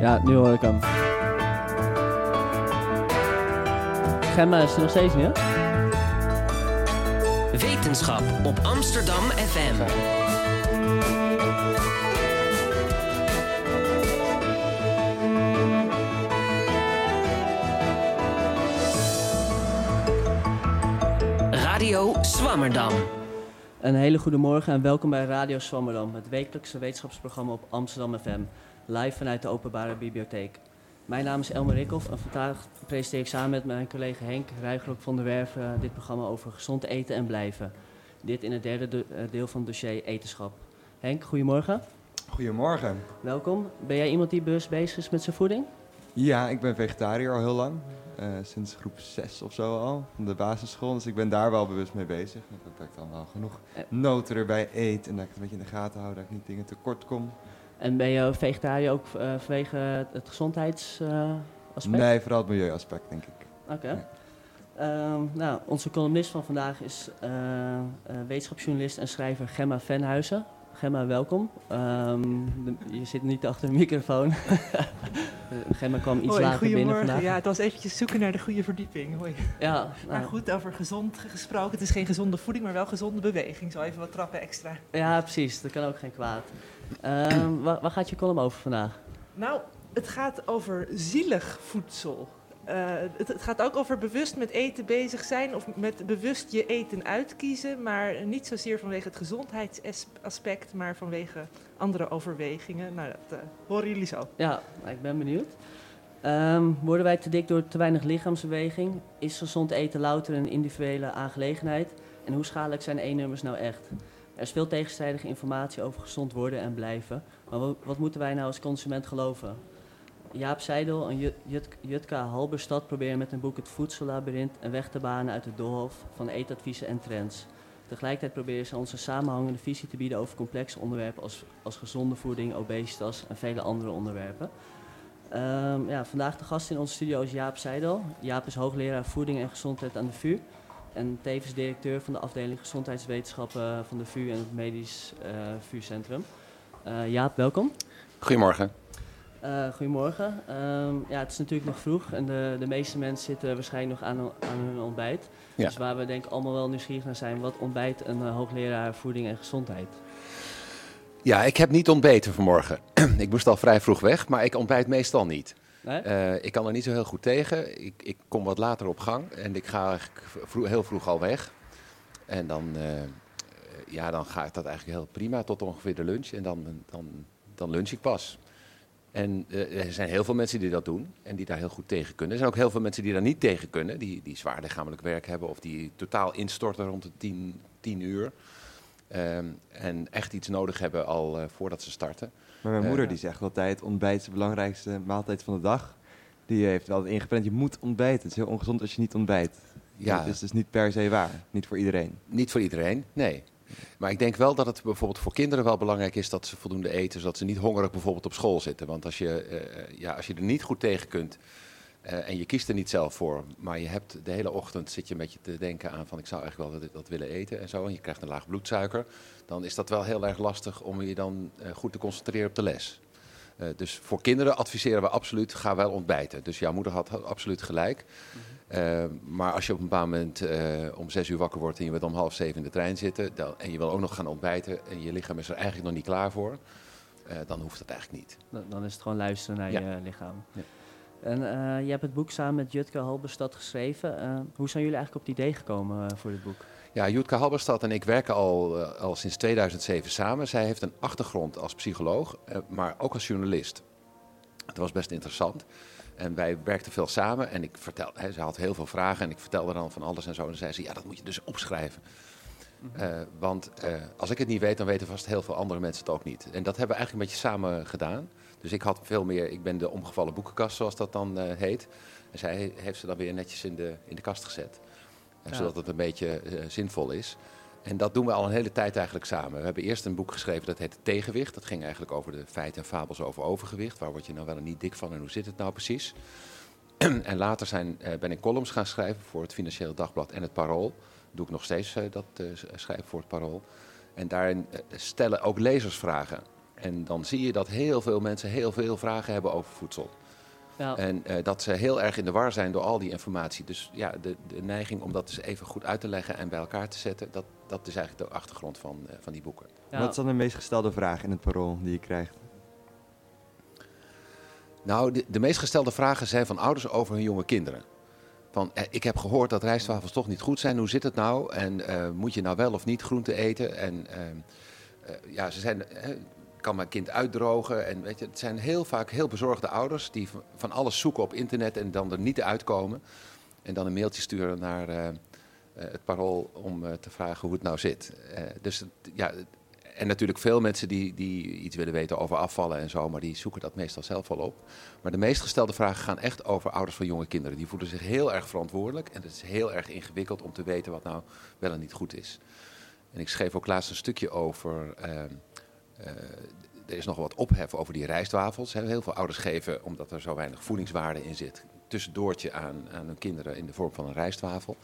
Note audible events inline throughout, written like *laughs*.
Ja, nu hoor ik hem. Gemma is er nog steeds niet, hè? Wetenschap op Amsterdam FM. Radio Swammerdam. Een hele goede morgen en welkom bij Radio Swammerdam, het wekelijkse wetenschapsprogramma op Amsterdam FM, live vanuit de Openbare Bibliotheek. Mijn naam is Elmer Rikhoff en vandaag presenteer ik samen met mijn collega Henk Ruigrok van der Werven dit programma over gezond eten en blijven. Dit in het derde de- eh, deel van het dossier etenschap. Henk, goedemorgen. Goedemorgen. Welkom. Ben jij iemand die bewust bezig is met zijn voeding? Ja, ik ben vegetariër al heel lang. Eh, sinds groep 6 of zo al, van de basisschool. Dus ik ben daar wel bewust mee bezig. Dat ik dan wel genoeg Eh. noten erbij eet. En dat ik het een beetje in de gaten hou, dat ik niet dingen tekort kom. En ben je vegetariër ook eh, vanwege het gezondheidsaspect? Nee, vooral het milieuaspect, denk ik. Oké. Ja. Ehm, nou, onze columnist van vandaag is eh, eh, wetenschapsjournalist en schrijver Gemma Venhuizen. Gemma, welkom. Ehm, de- je zit niet achter de microfoon. *laughs* Gemma kwam iets Hoi, later binnen goedemorgen. vandaag. Ja, het was eventjes zoeken naar de goede verdieping. Hoi. Ja, Maar nou, goed, over gezond gesproken. Het is geen gezonde voeding, maar wel gezonde beweging. Zo even wat trappen extra. ja, precies. Dat kan ook geen kwaad. Ehm, waar, waar gaat je column over vandaag? Nou, het gaat over zielig voedsel. Eh, het, het gaat ook over bewust met eten bezig zijn of met bewust je eten uitkiezen. Maar niet zozeer vanwege het gezondheidsaspect, maar vanwege andere overwegingen. Nou, dat eh, horen jullie zo. Ja, nou, ik ben benieuwd. Ehm, worden wij te dik door te weinig lichaamsbeweging? Is gezond eten louter een individuele aangelegenheid? En hoe schadelijk zijn E-nummers nou echt? Er is veel tegenstrijdige informatie over gezond worden en blijven. Maar wat, moeten wij nou als consument geloven? Jaap Seidel en Jut, Jut- Jutka Halberstad proberen met hun boek Het Voedsellabyrint een weg te banen uit het doolhof van eetadviezen en trends. Tegelijkertijd proberen ze ons een samenhangende visie te bieden over complexe onderwerpen als, als gezonde voeding, obesitas en vele andere onderwerpen. Ehm, ja, vandaag de gast in onze studio is Jaap Seidel. Jaap is hoogleraar voeding en gezondheid aan de VU. En tevens directeur van de afdeling gezondheidswetenschappen van de VU en het Medisch eh VU-centrum. Eh, Jaap, welkom. Goedemorgen. Eh, goedemorgen. Ehm, ja, het is natuurlijk nog vroeg en de, de meeste mensen zitten waarschijnlijk nog aan, aan hun ontbijt. Ja. Dus waar we denk ik allemaal wel nieuwsgierig naar zijn, wat ontbijt een hoogleraar voeding en gezondheid? Ja, ik heb niet ontbeten vanmorgen. *clears throat* ik moest al vrij vroeg weg, maar ik ontbijt meestal niet. Eh, ik kan er niet zo heel goed tegen. Ik, ik kom wat later op gang en ik ga eigenlijk heel vroeg al weg. En dan, eh, ja, dan gaat dat eigenlijk heel prima tot ongeveer de lunch. En dan, dan, dan lunch ik pas. En eh, er zijn heel veel mensen die dat doen en die daar heel goed tegen kunnen. Er zijn ook heel veel mensen die daar niet tegen kunnen, die, die zwaar lichamelijk werk hebben of die totaal instorten rond de tien, tien uur. Ehm, en echt iets nodig hebben al voordat ze starten. Maar mijn moeder die zegt altijd, ontbijt is de belangrijkste maaltijd van de dag. Die heeft wel ingepland, je moet ontbijten. Het is heel ongezond als je niet ontbijt. Ja. Dat is dus niet per se waar. Niet voor iedereen. Niet voor iedereen, nee. Maar ik denk wel dat het bijvoorbeeld voor kinderen wel belangrijk is dat ze voldoende eten, zodat ze niet hongerig bijvoorbeeld op school zitten. Want als je, eh, ja, als je er niet goed tegen kunt eh, en je kiest er niet zelf voor, maar je hebt de hele ochtend zit je een beetje te denken aan van ik zou eigenlijk wel dat, dat willen eten en zo, en je krijgt een laag bloedsuiker, dan is dat wel heel erg lastig om je dan eh, goed te concentreren op de les. Eh, dus voor kinderen adviseren we absoluut, ga wel ontbijten. Dus jouw moeder had absoluut gelijk. Eh, maar als je op een bepaald moment om zes uur wakker wordt en je bent om half zeven in de trein zitten dan, en je wil ook nog gaan ontbijten en je lichaam is er eigenlijk nog niet klaar voor, dan hoeft dat eigenlijk niet. Dan, dan is het gewoon luisteren naar Ja. je lichaam. Ja. En eh, je hebt het boek samen met Jutke Halberstad geschreven. Eh, hoe zijn jullie eigenlijk op het idee gekomen eh, voor dit boek? Ja, Jutke Halberstad en ik werken al, al sinds 2007 samen. Zij heeft een achtergrond als psycholoog, maar ook als journalist. Het was best interessant. En wij werkten veel samen en ik vertelde, hè, ze had heel veel vragen en ik vertelde dan van alles en zo. En dan zei ze, ja, dat moet je dus opschrijven. Eh, want als ik het niet weet, dan weten vast heel veel andere mensen het ook niet. En dat hebben we eigenlijk een beetje samen gedaan. Dus ik had veel meer, ik ben de omgevallen boekenkast, zoals dat dan eh, heet. En zij heeft ze dan weer netjes in de, in de kast gezet. Eh, Ja. Zodat het een beetje eh, zinvol is. En dat doen we al een hele tijd eigenlijk samen. We hebben eerst een boek geschreven dat heet Tegenwicht. Dat ging eigenlijk over de feiten en fabels over overgewicht. Waar word je nou wel en niet dik van en hoe zit het nou precies? *clears throat* en later zijn, ben ik columns gaan schrijven voor het Financiële Dagblad en het Parool. Doe ik nog steeds dat schrijven voor het Parool. En daarin stellen ook lezers vragen. En dan zie je dat heel veel mensen heel veel vragen hebben over voedsel. Ja. En eh, dat ze heel erg in de war zijn door al die informatie. Dus ja, de, de neiging om dat dus even goed uit te leggen en bij elkaar te zetten, dat, dat is eigenlijk de achtergrond van, eh, van die boeken. Ja. Wat is dan de meest gestelde vraag in het parool die je krijgt? Nou, de, de meest gestelde vragen zijn van ouders over hun jonge kinderen. Van, eh, ik heb gehoord dat rijstwafels toch niet goed zijn. Hoe zit het nou? En eh, moet je nou wel of niet groente eten? En ehm, eh, ja, ze zijn, kan mijn kind uitdrogen? En weet je, het zijn heel vaak heel bezorgde ouders die van, alles zoeken op internet en dan er niet uitkomen. En dan een mailtje sturen naar eh, eh, het parool om eh, te vragen hoe het nou zit. Dus ja, en natuurlijk veel mensen die, die iets willen weten over afvallen en zo, maar die zoeken dat meestal zelf wel op. Maar de meest gestelde vragen gaan echt over ouders van jonge kinderen. Die voelen zich heel erg verantwoordelijk en het is heel erg ingewikkeld om te weten wat nou wel en niet goed is. En ik schreef ook laatst een stukje over. ehm, eh, er is nog wat ophef over die rijstwafels. Heel veel ouders geven, omdat er zo weinig voedingswaarde in zit, tussendoortje aan, aan hun kinderen in de vorm van een rijstwafel.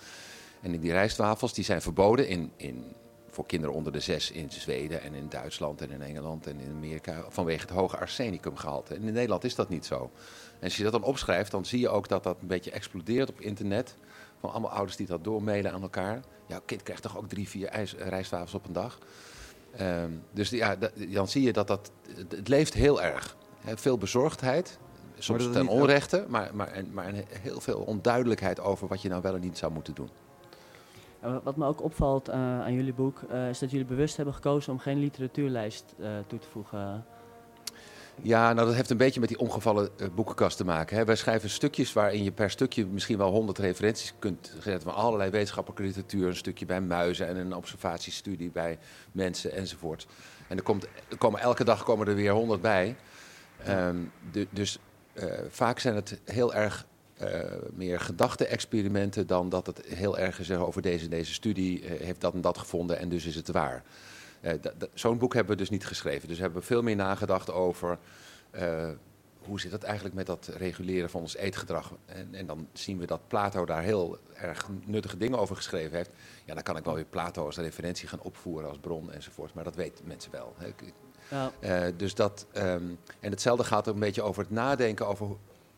En die rijstwafels die zijn verboden in, in, voor kinderen onder de zes in Zweden en in Duitsland en in Engeland en in Amerika vanwege het hoge arsenicumgehalte. En in Nederland is dat niet zo. En als je dat dan opschrijft, dan zie je ook dat dat een beetje explodeert op internet. Van allemaal ouders die dat doormailen aan elkaar. Ja, kind krijgt toch ook drie, vier ijs, eh, rijstwafels op een dag. Ehm, dus ja, da- dan zie je dat dat... Het, leeft heel erg. Hè, veel bezorgdheid. Soms ten onrechte, maar, maar, en, maar een- heel veel onduidelijkheid over wat je nou wel en niet zou moeten doen. En Wat me ook opvalt eh, aan jullie boek, eh, is dat jullie bewust hebben gekozen om geen literatuurlijst eh, toe te voegen. Ja, nou dat heeft een beetje met die omgevallen eh, boekenkast te maken. Hè. Wij schrijven stukjes waarin je per stukje misschien wel honderd referenties kunt zetten van allerlei wetenschappelijke literatuur. Een stukje bij muizen en een observatiestudie bij mensen enzovoort. En er, komt, komen elke dag komen er weer honderd bij. Ehm, du- dus eh, vaak zijn het heel erg eh, meer gedachte-experimenten dan dat het heel erg is over deze en deze studie heeft dat en dat gevonden en dus is het waar. Eh, Zo'n boek hebben we dus niet geschreven. Dus hebben we veel meer nagedacht over eh, hoe zit het eigenlijk met dat reguleren van ons eetgedrag. En, en dan zien we dat Plato daar heel erg nuttige dingen over geschreven heeft. Ja, dan kan ik wel weer Plato als referentie gaan opvoeren als bron enzovoort. Maar dat weten mensen wel. Ja, eh, dus dat, ehm, en hetzelfde gaat ook een beetje over het nadenken over, hoe-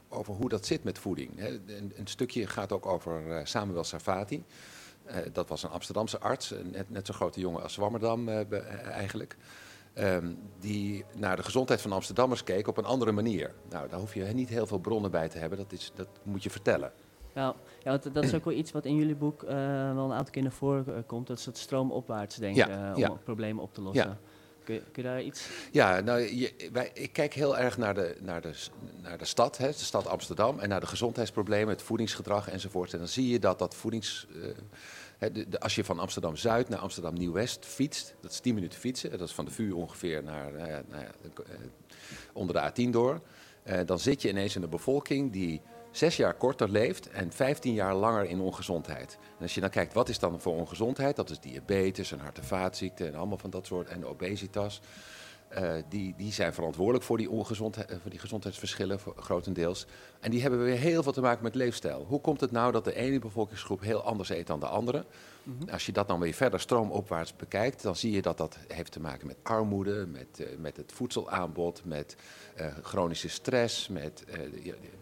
over hoe dat zit met voeding. Hè. Een, een stukje gaat ook over Samuel Sarfati. Eh, dat was een Amsterdamse arts, net, net zo'n grote jongen als Zwammerdam eh, eh, eigenlijk. Ehm, die naar de gezondheid van Amsterdammers keek op een andere manier. Nou, daar hoef je niet heel veel bronnen bij te hebben, dat, is, dat moet je vertellen. ja, ja dat is ook wel iets wat in jullie boek wel een aantal keer naar voren komt. Dat is het stroomopwaarts denken Ja, om problemen op te lossen. Ja. Kun, je- daar iets... Ja, nou, je, wij, ik kijk heel erg naar de, naar de, naar de stad, hè, de stad Amsterdam, en naar de gezondheidsproblemen, het voedingsgedrag enzovoort. En dan zie je dat dat voedings... eh, hè, de, als je van Amsterdam-Zuid naar Amsterdam-Nieuw-West fietst, dat is 10 minuten fietsen, dat is van de vuur ongeveer naar, ja, nou ja, eh, onder de A10 door. Eh, dan zit je ineens in een bevolking die zes jaar korter leeft en 15 jaar langer in ongezondheid. En als je dan kijkt, wat is dan voor ongezondheid? Dat is diabetes en hart- en vaatziekten en allemaal van dat soort, en obesitas. Eh, die, die zijn verantwoordelijk voor die, ongezondheid, eh, voor die gezondheidsverschillen, grotendeels. En die hebben weer heel veel te maken met leefstijl. Hoe komt het nou dat de ene bevolkingsgroep heel anders eet dan de andere? Als je dat dan weer verder stroomopwaarts bekijkt, dan zie je dat dat heeft te maken met armoede, met, eh, met het voedselaanbod, met eh, chronische stress, met eh,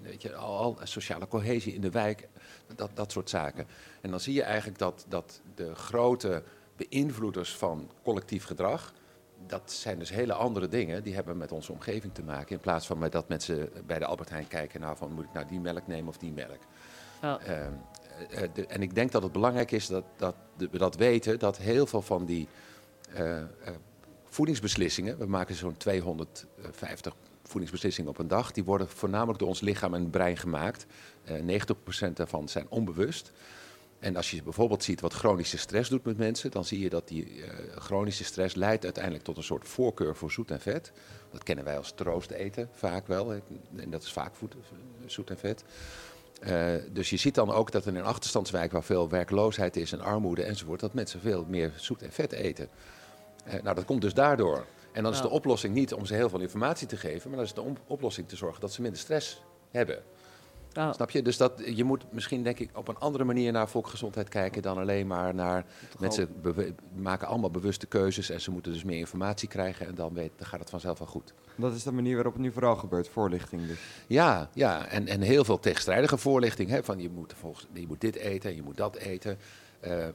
weet je, al, al sociale cohesie in de wijk, dat, dat soort zaken. En dan zie je eigenlijk dat, dat de grote beïnvloeders van collectief gedrag, dat zijn dus hele andere dingen. Die hebben met onze omgeving te maken. In plaats van met dat mensen bij de Albert Heijn kijken naar van moet ik nou die melk nemen of die melk. Ja, eh, de- en ik denk dat het belangrijk is dat, dat we dat weten, dat heel veel van die eh, eh, voedingsbeslissingen, we maken zo'n 250 voedingsbeslissingen op een dag, die worden voornamelijk door ons lichaam en brein gemaakt. Eh 90% daarvan zijn onbewust. En als je bijvoorbeeld ziet wat chronische stress doet met mensen, dan zie je dat die eh, chronische stress leidt uiteindelijk tot een soort voorkeur voor zoet en vet. Dat kennen wij als troost eten vaak wel. En dat is vaak voed, zoet en vet. Eh, dus je ziet dan ook dat in een achterstandswijk waar veel werkloosheid is en armoede enzovoort, dat mensen veel meer zoet en vet eten. Eh, nou, dat komt dus daardoor. En dan is de oplossing niet om ze heel veel informatie te geven, maar dan is de oplossing te zorgen dat ze minder stress hebben. Snap je? Dus dat, je moet misschien denk ik op een andere manier naar volksgezondheid kijken dan alleen maar naar mensen maken allemaal bewuste keuzes en ze moeten dus meer informatie krijgen en dan, weet, dan gaat het vanzelf wel goed. Dat is de manier waarop het nu vooral gebeurt, voorlichting dus. Ja, ja. En, en heel veel tegenstrijdige voorlichting. Hè, van je moet, volgens, je moet dit eten en je moet dat eten. Eh, ehm,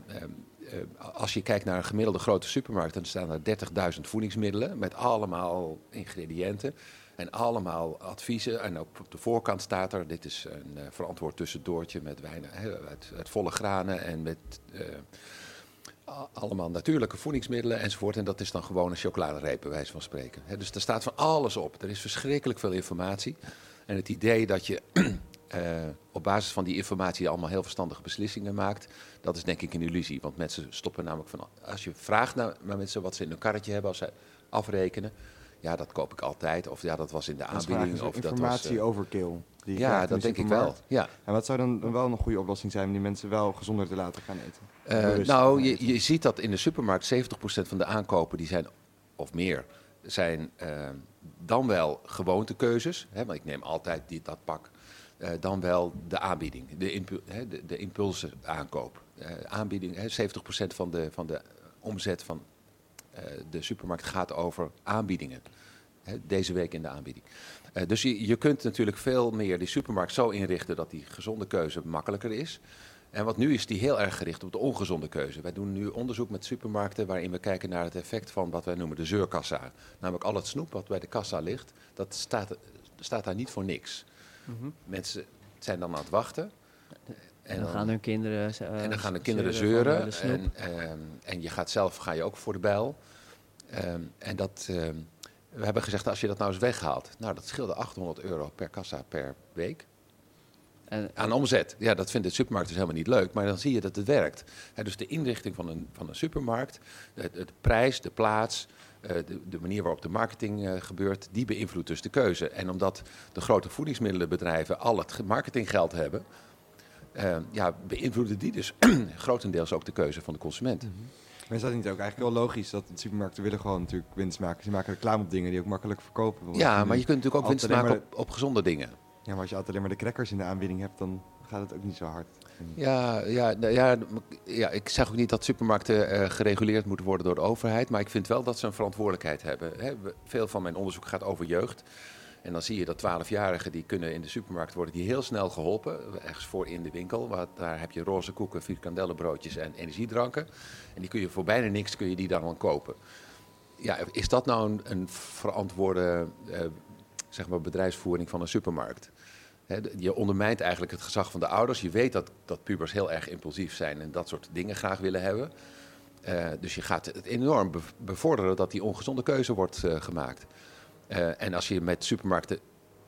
eh, als je kijkt naar een gemiddelde grote supermarkt, dan staan er 30.000 voedingsmiddelen met allemaal ingrediënten. En allemaal adviezen. En op de voorkant staat er: dit is een eh, verantwoord tussendoortje met weinig, uit, uit volle granen en met allemaal natuurlijke voedingsmiddelen enzovoort. En dat is dan gewoon een chocoladereep, bij wijze van spreken. Dus er staat van alles op. Er is verschrikkelijk veel informatie. En het idee dat je *clears throat* eh, op basis van die informatie allemaal heel verstandige beslissingen maakt, dat is denk ik een illusie. Want mensen stoppen namelijk van. Als je vraagt naar, naar mensen wat ze in hun karretje hebben als ze afrekenen. Ja, dat koop ik altijd. Of ja, dat was in de aanbieding. Of dat was, informatie eh, overkill. Die ja, dat de denk ik wel. Ja. En wat zou dan wel een goede oplossing zijn om die mensen wel gezonder te laten gaan eten? Eh, nou, je, je ziet dat in de supermarkt 70% van de aankopen die zijn, of meer, zijn eh, dan wel gewoontekeuzes. Hè, want ik neem altijd die, dat pak. eh, dan wel de aanbieding, de, impu- hè, de, de impulsen aankoop. Aanbieding, hè, 70% van de, van de omzet van de supermarkt gaat over aanbiedingen. Hè, deze week in de aanbieding. Eh, dus je, je kunt natuurlijk veel meer die supermarkt zo inrichten dat die gezonde keuze makkelijker is. En wat nu is die heel erg gericht op de ongezonde keuze. Wij doen nu onderzoek met supermarkten waarin we kijken naar het effect van wat wij noemen de zeurkassa. Namelijk al het snoep wat bij de kassa ligt, dat staat, staat daar niet voor niks. mhm. Mensen zijn dan aan het wachten. En dan gaan hun kinderen eh, En dan gaan de kinderen zeuren. En, ehm, en je gaat zelf ga je ook voor de bijl. Ehm, en dat, ehm, we hebben gezegd, als je dat nou eens weghaalt. Nou, dat scheelde 800 euro per kassa per week. En, Aan omzet. Ja, dat vindt de supermarkt dus helemaal niet leuk. Maar dan zie je dat het werkt. Dus de inrichting van een, van een supermarkt, de, de prijs, de plaats, eh, de, de manier waarop de marketing eh, gebeurt, die beïnvloedt dus de keuze. En omdat de grote voedingsmiddelenbedrijven al het ge- marketinggeld hebben, eh, ja, beïnvloeden die dus *clears throat* grotendeels ook de keuze van de consument. Maar is dat niet ook eigenlijk wel logisch dat de supermarkten willen gewoon natuurlijk winst maken? Ze maken reclame op dingen die ook makkelijk verkopen. Ja, maar je kunt natuurlijk ook winst maken op, op gezonde dingen. Ja, maar als je altijd alleen maar de crackers in de aanbieding hebt, dan gaat het ook niet zo hard. Ja, ja, nou ja, ja, ik zeg ook niet dat supermarkten eh, gereguleerd moeten worden door de overheid. Maar ik vind wel dat ze een verantwoordelijkheid hebben. Hè, veel van mijn onderzoek gaat over jeugd. En dan zie je dat 12-jarigen die kunnen in de supermarkt worden die heel snel geholpen. Ergens voor in de winkel. Want daar heb je roze koeken, frikandellenbroodjes en energiedranken. En die kun je voor bijna niks kun je die dan wel kopen. Ja, is dat nou een, een verantwoorde eh, zeg maar bedrijfsvoering van een supermarkt? Je ondermijnt eigenlijk het gezag van de ouders. Je weet dat, dat pubers heel erg impulsief zijn en dat soort dingen graag willen hebben. Eh, dus je gaat het enorm bev- bevorderen dat die ongezonde keuze wordt eh, gemaakt. Eh, en als je met supermarkten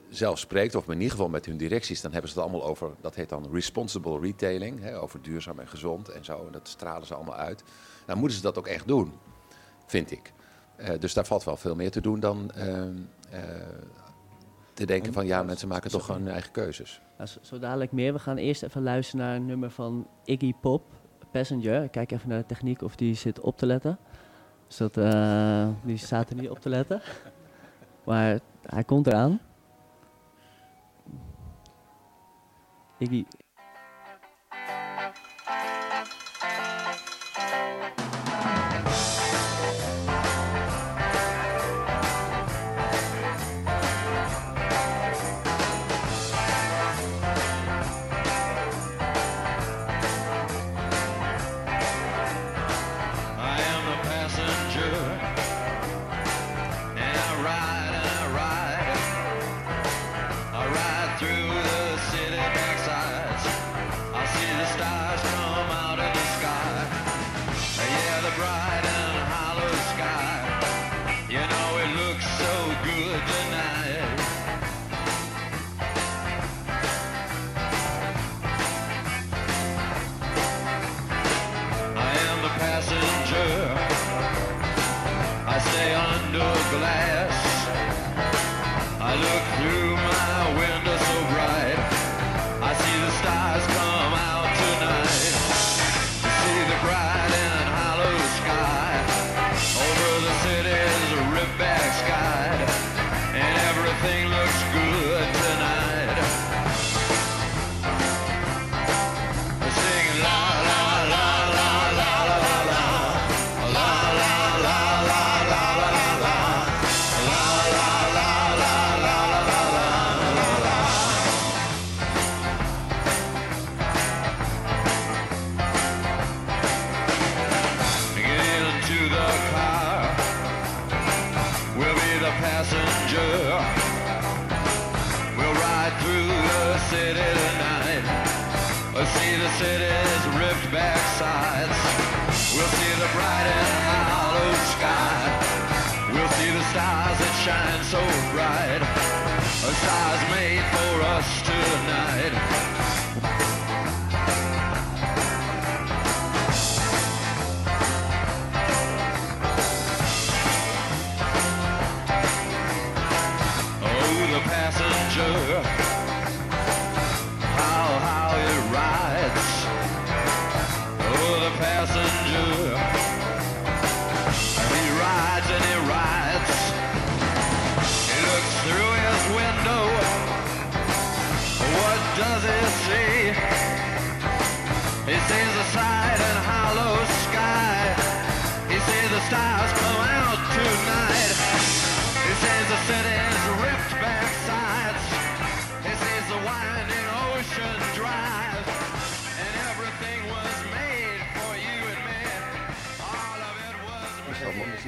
zelf spreekt, of in ieder geval met hun directies, dan hebben ze het allemaal over, dat heet dan responsible retailing, hè, over duurzaam en gezond en zo. En dat stralen ze allemaal uit. Dan moeten ze dat ook echt doen, vind ik. Eh, dus daar valt wel veel meer te doen dan eh, te denken En- van ja, mensen maken toch gewoon hun eigen keuzes. Zo, zo dadelijk meer. We gaan eerst even luisteren naar een nummer van Iggy Pop, Passenger. Ik kijk even naar de techniek of die zit op te letten. Dus dat, die staat er niet op te letten. Maar hij komt eraan. Iggy. Stars come out tonight. He sees the city's ripped back sides. He sees the winding ocean drive. And everything was made for you and me. All of it was made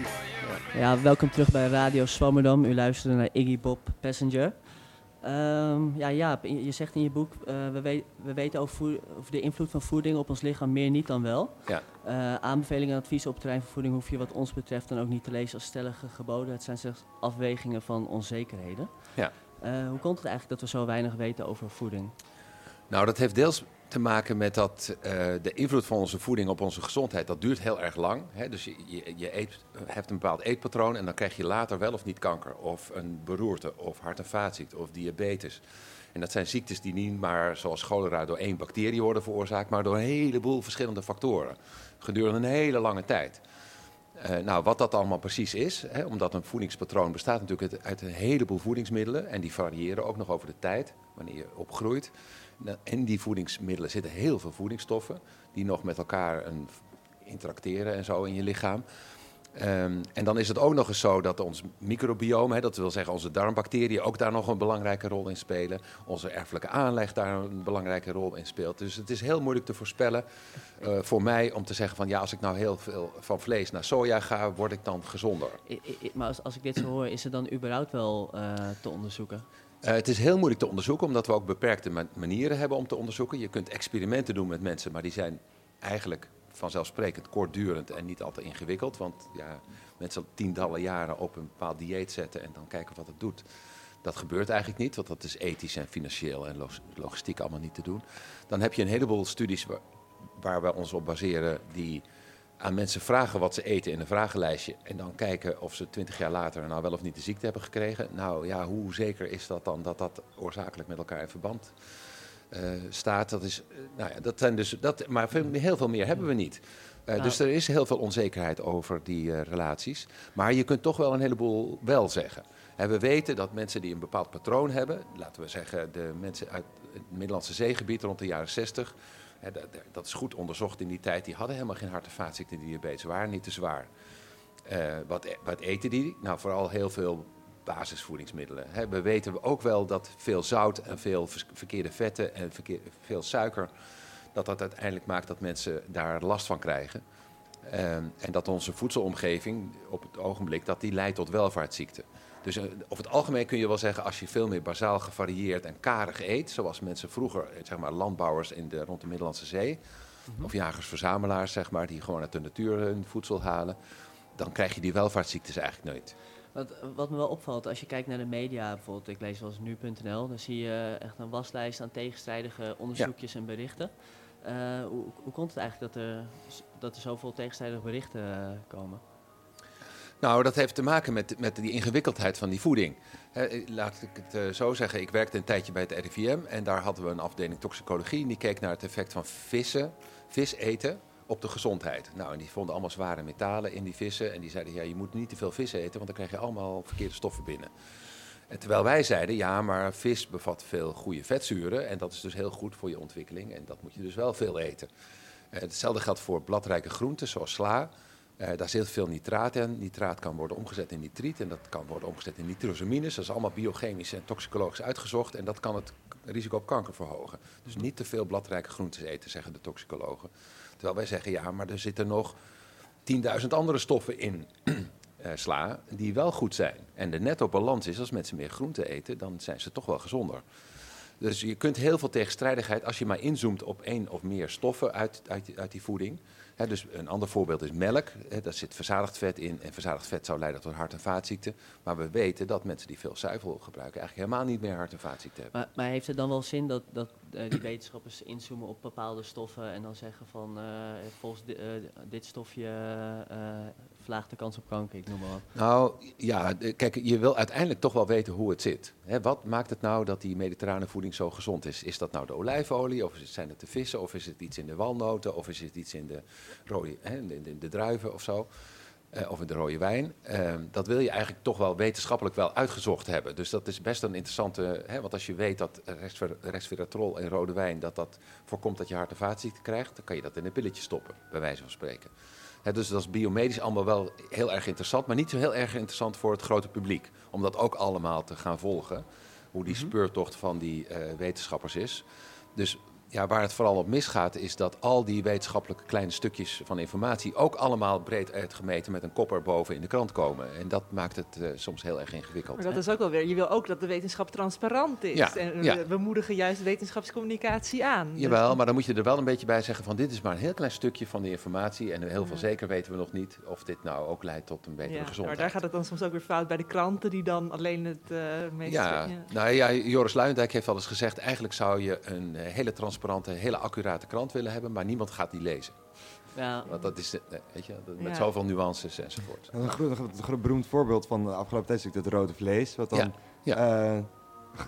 for you. Ja, welkom terug bij Radio Swammerdam. U luisterde naar Iggy Bob Passenger. Ehm, ja, Jaap, je zegt in je boek, eh, we, we- we weten over de invloed van voeding op ons lichaam meer niet dan wel. Ja. Eh, aanbevelingen en adviezen op het terrein van voeding hoef je wat ons betreft dan ook niet te lezen als stellige geboden. Het zijn slechts afwegingen van onzekerheden. Ja. Eh, hoe komt het eigenlijk dat we zo weinig weten over voeding? Nou, dat heeft deels te maken met dat eh, de invloed van onze voeding op onze gezondheid, dat duurt heel erg lang. Hè? Dus je, je, eet, hebt een bepaald eetpatroon en dan krijg je later wel of niet kanker, of een beroerte, of hart- en vaatziekte, of diabetes. En dat zijn ziektes die niet maar, zoals cholera, door één bacterie worden veroorzaakt, maar door een heleboel verschillende factoren. Gedurende een hele lange tijd. Eh, nou, wat dat allemaal precies is, hè, omdat een voedingspatroon bestaat natuurlijk uit een heleboel voedingsmiddelen en die variëren ook nog over de tijd, wanneer je opgroeit. Nou, In die voedingsmiddelen zitten heel veel voedingsstoffen die nog met elkaar een, interacteren en zo in je lichaam. Ehm, en dan is het ook nog eens zo dat ons microbiome, dat wil zeggen onze darmbacteriën, ook daar nog een belangrijke rol in spelen. Onze erfelijke aanleg daar een belangrijke rol in speelt. Dus het is heel moeilijk te voorspellen eh, voor mij om te zeggen van ja, als ik nou heel veel van vlees naar soja ga, word ik dan gezonder. Maar als, als ik dit zo hoor, is het dan überhaupt wel eh, te onderzoeken? Eh, het is heel moeilijk te onderzoeken, omdat we ook beperkte ma- manieren hebben om te onderzoeken. Je kunt experimenten doen met mensen, maar die zijn eigenlijk vanzelfsprekend kortdurend en niet al te ingewikkeld. Want ja, mensen tientallen jaren op een bepaald dieet zetten en dan kijken wat het doet. Dat gebeurt eigenlijk niet, want dat is ethisch en financieel en log- logistiek allemaal niet te doen. Dan heb je een heleboel studies waar, waar we ons op baseren die aan mensen vragen wat ze eten in een vragenlijstje. En dan kijken of ze twintig jaar later nou wel of niet de ziekte hebben gekregen. Nou ja, hoe zeker is dat dan dat dat oorzakelijk met elkaar in verband eh, staat? Dat is, eh, nou ja, dat zijn dus, dat, maar veel- heel veel meer hebben we niet. Eh, Nou. Dus er is heel veel onzekerheid over die relaties. Maar je kunt toch wel een heleboel wel zeggen. We weten dat mensen die een bepaald patroon hebben, laten we zeggen de mensen uit het Middellandse zeegebied rond de jaren 60, hè, dat, is goed onderzocht in die tijd, die hadden helemaal geen hart- en vaatziekten en diabetes, waren niet te zwaar. Eh, wat, e- wat eten die? Nou, vooral heel veel basisvoedingsmiddelen. We weten ook wel dat veel zout en veel verkeerde vetten en veel suiker, dat dat uiteindelijk maakt dat mensen daar last van krijgen. Ehm, en dat onze voedselomgeving op het ogenblik dat die leidt tot welvaartsziekten. Dus eh, over het algemeen kun je wel zeggen, als je veel meer bazaal gevarieerd en karig eet, zoals mensen vroeger, eh, zeg maar landbouwers in de, rond de Middellandse Zee, of jagers-verzamelaars, zeg maar, die gewoon uit de natuur hun voedsel halen, dan krijg je die welvaartsziektes eigenlijk nooit. Wat, wat me wel opvalt, als je kijkt naar de media, bijvoorbeeld, ik lees wel eens nu.nl, dan zie je echt een waslijst aan tegenstrijdige onderzoekjes en berichten. Eh, hoe, hoe komt het eigenlijk dat er, dat er zoveel tegenstrijdige berichten komen? Nou, dat heeft te maken met, met die ingewikkeldheid van die voeding. Laat ik het eh, zo zeggen, ik werkte een tijdje bij het RIVM en daar hadden we een afdeling toxicologie en die keek naar het effect van vissen, vis eten op de gezondheid. Nou, en die vonden allemaal zware metalen in die vissen en die zeiden, ja, je moet niet te veel vis eten, want dan krijg je allemaal verkeerde stoffen binnen. En terwijl wij zeiden, ja, maar vis bevat veel goede vetzuren en dat is dus heel goed voor je ontwikkeling en dat moet je dus wel veel eten. Eh, hetzelfde geldt voor bladrijke groenten zoals sla. Eh, daar zit veel nitraat in. Nitraat kan worden omgezet in nitriet en dat kan worden omgezet in nitrosamines. Dat is allemaal biochemisch en toxicologisch uitgezocht en dat kan het risico op kanker verhogen. Dus niet te veel bladrijke groenten eten, zeggen de toxicologen. Terwijl wij zeggen, ja, maar er zitten nog 10.000 andere stoffen in *clears throat* eh, sla die wel goed zijn. En de netto balans is, als mensen meer groenten eten, dan zijn ze toch wel gezonder. Dus je kunt heel veel tegenstrijdigheid, als je maar inzoomt op één of meer stoffen uit, uit, uit die voeding. Dus een ander voorbeeld is melk. Hè, daar zit verzadigd vet in. En verzadigd vet zou leiden tot hart- en vaatziekten. Maar we weten dat mensen die veel zuivel gebruiken eigenlijk helemaal niet meer hart- en vaatziekten hebben. Maar, heeft het dan wel zin dat, dat eh, die wetenschappers inzoomen op bepaalde stoffen en dan zeggen van eh, volgens eh, dit stofje eh, verlaagt de kans op kanker, ik noem maar wat. Nou ja, kijk, je wil uiteindelijk toch wel weten hoe het zit. Hè, wat maakt het nou dat die mediterrane voeding zo gezond is? Is dat nou de olijfolie, of zijn het de vissen, of is het iets in de walnoten, of is het iets in de, rode, hè, in de, de, de druiven of zo? Eh, of in de rode wijn. Ehm, dat wil je eigenlijk toch wel wetenschappelijk wel uitgezocht hebben. Dus dat is best een interessante. Hè, want als je weet dat resver- resveratrol in rode wijn dat dat voorkomt dat je hart- en vaatziekten krijgt, dan kan je dat in een pilletje stoppen, bij wijze van spreken. Hè, dus dat is biomedisch allemaal wel heel erg interessant, maar niet zo heel erg interessant voor het grote publiek. Om dat ook allemaal te gaan volgen, hoe die speurtocht van die eh, wetenschappers is. Dus ja, waar het vooral op misgaat, is dat al die wetenschappelijke kleine stukjes van informatie ook allemaal breed uitgemeten met een kop erboven in de krant komen. En dat maakt het eh, soms heel erg ingewikkeld. Maar dat is ook wel weer, je wil ook dat de wetenschap transparant is. Ja, en ja. we, moedigen juist wetenschapscommunicatie aan. Dus Jawel, maar dan moet je er wel een beetje bij zeggen van dit is maar een heel klein stukje van de informatie. En heel veel zeker weten we nog niet of dit nou ook leidt tot een betere gezondheid. maar daar gaat het dan soms ook weer fout bij de kranten die dan alleen het eh meest... Ja, nou ja, Joris Luijendijk heeft al eens gezegd... eigenlijk zou je een eh, hele transparante, hele accurate krant willen hebben... maar niemand gaat die lezen. Ja, Want dat is, eh, weet je, dat- met Ja. zoveel nuances enzovoort. Een, gro- een gro- beroemd voorbeeld van de afgelopen tijd is natuurlijk het rode vlees. Wat dan Ja, eh,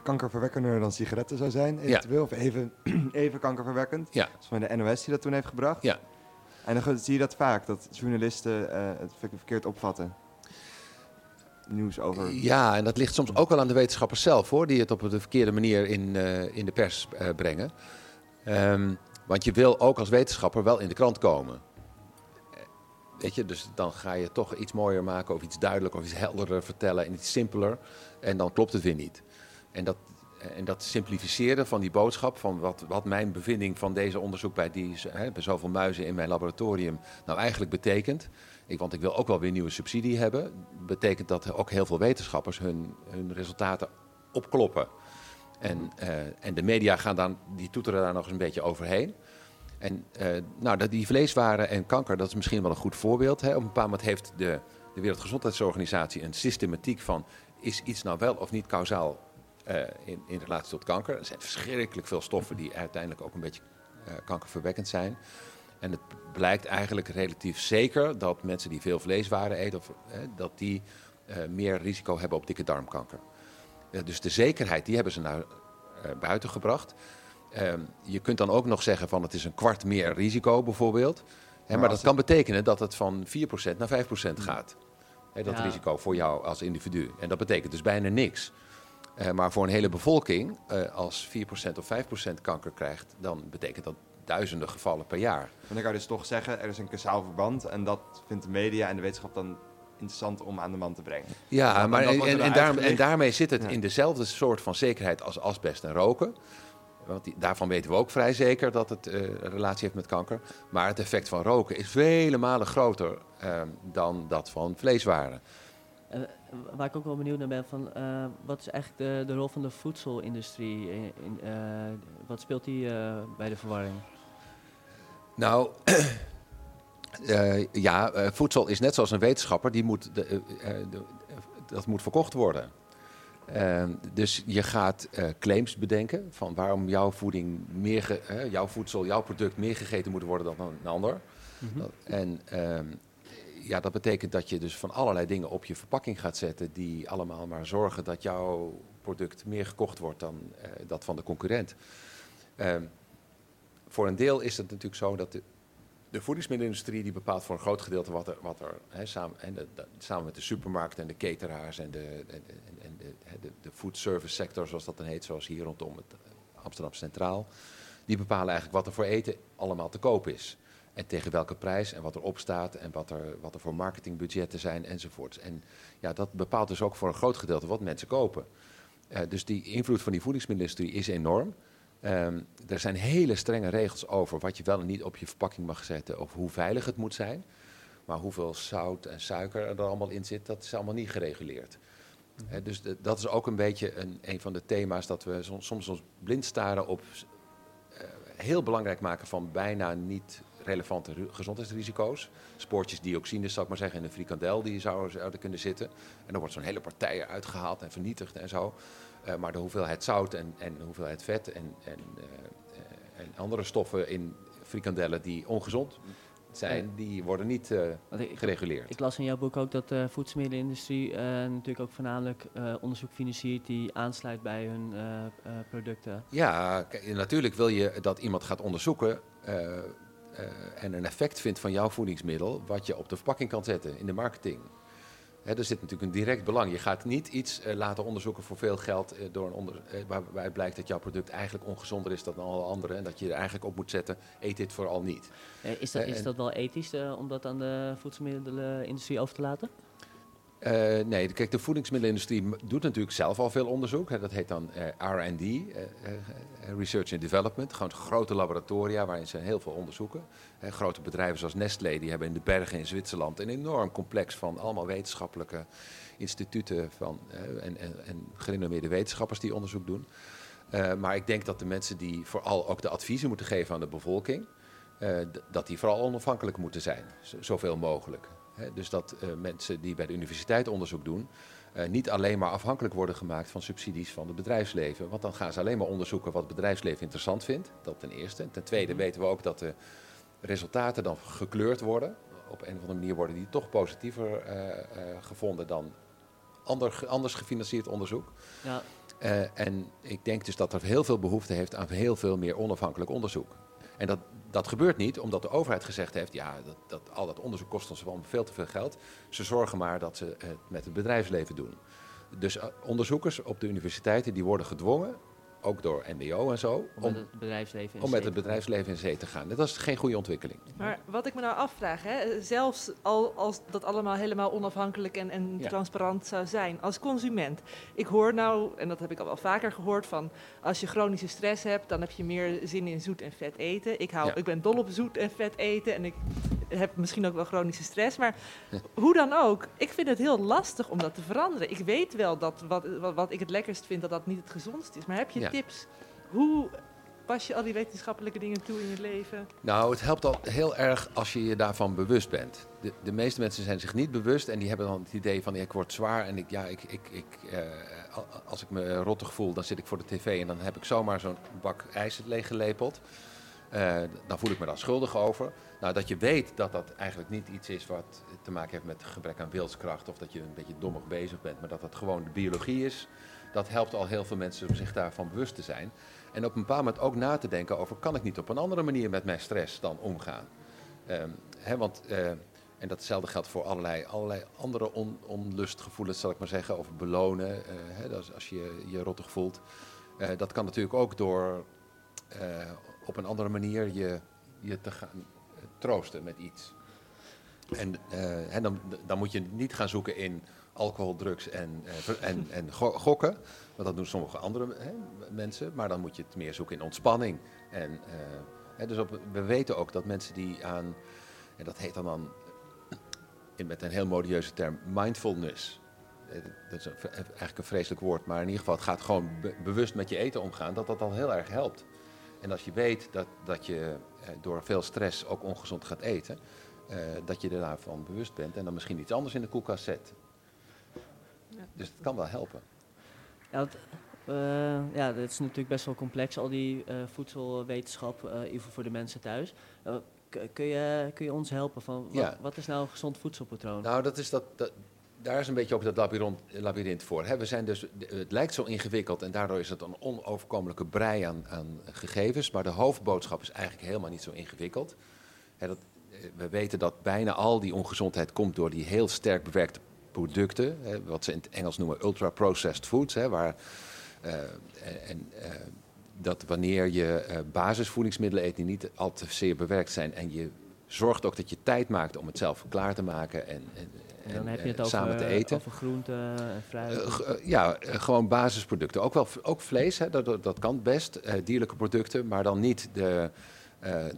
kankerverwekkender dan sigaretten zou zijn, eventueel. Of even, *clears throat* even kankerverwekkend. Ja. Dat is van de NOS die dat toen heeft gebracht. Ja. En dan zie je dat vaak, dat journalisten eh, het ver- verkeerd opvatten. Nieuws over... Ja, en dat ligt soms ook wel aan de wetenschappers zelf, hoor, die het op de verkeerde manier in, eh, in de pers eh, brengen. Ehm, want je wil ook als wetenschapper wel in de krant komen. Weet je, dus dan ga je toch iets mooier maken of iets duidelijker of iets helderder vertellen en iets simpeler. En dan klopt het weer niet. En dat, en dat simplificeren van die boodschap, van wat, wat mijn bevinding van deze onderzoek bij, die, hè, bij zoveel muizen in mijn laboratorium nou eigenlijk betekent. Ik, want ik wil ook wel weer nieuwe subsidie hebben. Betekent dat ook heel veel wetenschappers hun, hun resultaten opkloppen. En, eh, en de media gaan dan, die toeteren daar nog eens een beetje overheen. En eh, nou, dat die vleeswaren en kanker, dat is misschien wel een goed voorbeeld. Hè. Op een bepaald moment heeft de, de Wereldgezondheidsorganisatie een systematiek van... is iets nou wel of niet kausaal eh, in, in relatie tot kanker? Er zijn verschrikkelijk veel stoffen die uiteindelijk ook een beetje kankerverwekkend zijn. En het blijkt eigenlijk relatief zeker dat mensen die veel vleeswaren eten... Of, dat die meer risico hebben op dikke darmkanker. Dus de zekerheid, die hebben ze nou eh, buiten gebracht... Ehm, je kunt dan ook nog zeggen van het is een kwart meer risico bijvoorbeeld. Maar als dat kan betekenen dat het van 4% naar 5% gaat. Dat Ja. risico voor jou als individu. En dat betekent dus bijna niks. Eh, maar voor een hele bevolking, eh, als 4% of 5% kanker krijgt, dan betekent dat duizenden gevallen per jaar. En dan kan je dus toch zeggen, er is een kausaal verband. En dat vindt de media en de wetenschap dan interessant om aan de man te brengen. Ja, maar en, en, en, daar- uitgelicht. en daarmee zit het Ja. in dezelfde soort van zekerheid als asbest en roken. Want die- daarvan weten we ook vrij zeker dat het eh, een relatie heeft met kanker. Maar het effect van roken is vele malen groter ehm, dan dat van vleeswaren. Eh, waar ik ook wel benieuwd naar ben, van, eh, wat is eigenlijk de, de rol van de voedselindustrie? In, in, eh, wat speelt die eh, bij de verwarring? Nou, *clears throat* eh, ja, eh, voedsel is net zoals een wetenschapper, die moet de, eh, de- dat moet verkocht worden. Dus je gaat claims bedenken van waarom jouw voeding meer, ge- jouw voedsel, jouw product meer gegeten moet worden dan een ander. Dat- En ehm, ja, dat betekent dat je dus van allerlei dingen op je verpakking gaat zetten die allemaal maar zorgen dat jouw product meer gekocht wordt dan dat van de concurrent. Ehm, voor een deel is het natuurlijk zo dat de, de voedingsmiddelenindustrie die bepaalt voor een groot gedeelte wat er, wat er samen, en de- samen met de supermarkten en de cateraars en de, en, en, de, de, food service sector, zoals dat dan heet, zoals hier rondom het eh, Amsterdam Centraal, die bepalen eigenlijk wat er voor eten allemaal te koop is. En tegen welke prijs en wat erop staat en wat er, wat er voor marketingbudgetten zijn enzovoorts. En ja, dat bepaalt dus ook voor een groot gedeelte wat mensen kopen. Eh, dus die invloed van die voedingsmiddelenindustrie is enorm. Ehm, er zijn hele strenge regels over wat je wel en niet op je verpakking mag zetten of hoe veilig het moet zijn. Maar hoeveel zout en suiker er allemaal in zit, dat is allemaal niet gereguleerd. Dus dat is ook een beetje een, een van de thema's dat we som- soms ons blind staren op eh, heel belangrijk maken van bijna niet relevante gezondheidsrisico's. Spoortjes dioxines, zou ik maar zeggen, in een frikandel die zouden, zouden kunnen zitten. En dan wordt zo'n hele partij eruit gehaald en vernietigd en zo. Eh, maar de hoeveelheid zout en, en de hoeveelheid vet en, en, eh, en andere stoffen in frikandellen die ongezond zijn, die worden niet eh, ik, gereguleerd. ik las in jouw boek ook dat de voedselmiddelenindustrie natuurlijk ook voornamelijk onderzoek financiert die aansluit bij hun producten. Ja, natuurlijk wil je dat iemand gaat onderzoeken en een effect vindt van jouw voedingsmiddel, wat je op de verpakking kan zetten in de marketing. Er zit natuurlijk een direct belang. Je gaat niet iets eh, laten onderzoeken voor veel geld, eh, door een onder, eh, waar- waaruit blijkt dat jouw product eigenlijk ongezonder is dan alle andere. En dat je er eigenlijk op moet zetten, eet dit vooral niet. Is, dat, is dat wel ethisch om dat aan de voedselmiddelenindustrie over te laten? Eh, nee, kijk, de voedingsmiddelenindustrie doet natuurlijk zelf al veel onderzoek. Hè. Dat heet dan eh, R&D, eh, Research and Development. Gewoon grote laboratoria waarin ze heel veel onderzoeken. Grote bedrijven zoals Nestlé, die hebben in de bergen in Zwitserland een enorm complex van allemaal wetenschappelijke instituten van, en, en, en gerenommeerde wetenschappers die onderzoek doen. Maar ik denk dat de mensen die vooral ook de adviezen moeten geven aan de bevolking, dat die vooral onafhankelijk moeten zijn, zoveel mogelijk. Dus dat eh, mensen die bij de universiteit onderzoek doen, eh, niet alleen maar afhankelijk worden gemaakt van subsidies van het bedrijfsleven. Want dan gaan ze alleen maar onderzoeken wat het bedrijfsleven interessant vindt. Dat ten eerste. En ten tweede weten we ook dat de resultaten dan gekleurd worden. Op een of andere manier worden die toch positiever eh, gevonden dan ander, anders gefinancierd onderzoek. Ja, en ik denk dus dat er heel veel behoefte heeft aan heel veel meer onafhankelijk onderzoek. En dat, dat gebeurt niet omdat de overheid gezegd heeft, ja, dat, dat, al dat onderzoek kost ons wel veel te veel geld. Ze zorgen maar dat ze het met het bedrijfsleven doen. Dus eh, onderzoekers op de universiteiten die worden gedwongen, ook door NBO en zo, om met om, het bedrijfsleven in om met zee het te bedrijfsleven in zee te gaan. Dat is geen goede ontwikkeling. Maar wat ik me nou afvraag, hè, zelfs al als dat allemaal helemaal onafhankelijk en, en Ja. transparant zou zijn, als consument. Ik hoor nou, en dat heb ik al wel vaker gehoord, van als je chronische stress hebt, dan heb je meer zin in zoet en vet eten. Ik, hou, Ja. ik ben dol op zoet en vet eten en ik heb misschien ook wel chronische stress. Maar *laughs* hoe dan ook, ik vind het heel lastig om dat te veranderen. Ik weet wel dat wat, wat, wat ik het lekkerst vind, dat dat niet het gezondst is. Maar heb je Ja. Tips? Hoe pas je al die wetenschappelijke dingen toe in je leven? Nou, het helpt al heel erg als je je daarvan bewust bent. De, de meeste mensen zijn zich niet bewust en die hebben dan het idee van ik word zwaar en ik, ja, ik, ik, ik, eh, al- als ik me rottig voel, dan zit ik voor de tv en dan heb ik zomaar zo'n bak ijs leeggelepeld. Eh, dan voel ik me daar schuldig over. Nou, dat je weet dat dat eigenlijk niet iets is wat te maken heeft met gebrek aan wilskracht of dat je een beetje dommig bezig bent, maar dat dat gewoon de biologie is. Dat helpt al heel veel mensen om zich daarvan bewust te zijn. En op een bepaald moment ook na te denken over, kan ik niet op een andere manier met mijn stress dan omgaan? Ehm, hè, want, eh, en datzelfde geldt voor allerlei, allerlei andere on, onlustgevoelens, zal ik maar zeggen, over belonen. eh, is als je je rottig voelt. Eh, dat kan natuurlijk ook door op een andere manier je, je te gaan troosten met iets. En, hè, dan, dan moet je niet gaan zoeken in alcohol, drugs en, eh, en, *laughs* en go- gokken. Want dat doen sommige andere hè, mensen. Maar dan moet je het meer zoeken in ontspanning. En, eh, hè, dus op, we weten ook dat mensen die aan, en dat heet dan, dan in, met een heel modieuze term, mindfulness. Eh, Dat is een- eigenlijk een vreselijk woord, maar in ieder geval, het gaat gewoon be- bewust met je eten omgaan, dat dat al heel erg helpt. En als je weet dat, dat je eh, door veel stress ook ongezond gaat eten, eh, dat je er daarvan bewust bent en dan misschien iets anders in de koelkast zet. Dus het kan wel helpen. Ja, want, eh, ja, dat is natuurlijk best wel complex, al die eh, voedselwetenschap, eh, in ieder geval voor de mensen thuis. Eh, kun, je, kun je ons helpen van wat, Ja. wat is nou een gezond voedselpatroon? Nou, dat is dat, dat, daar is een beetje ook dat labyrint, labyrint voor. Hè. We zijn dus, het lijkt zo ingewikkeld en daardoor is het een onoverkomelijke brei aan, aan gegevens. Maar de hoofdboodschap is eigenlijk helemaal niet zo ingewikkeld. Hè, dat, eh, we weten dat bijna al die ongezondheid komt door die heel sterk bewerkte producten. Hè, wat ze in het Engels noemen ultra-processed foods. Hè, waar, eh, en, eh, dat wanneer je eh, basisvoedingsmiddelen eet die niet al te zeer bewerkt zijn en je zorgt ook dat je tijd maakt om het zelf klaar te maken en, en, en dan heb je het over, samen te eten. over groenten en fruit. Ja, gewoon basisproducten. Ook, wel, ook vlees, hè, dat, dat, kan best. dierlijke producten, maar dan niet de, de,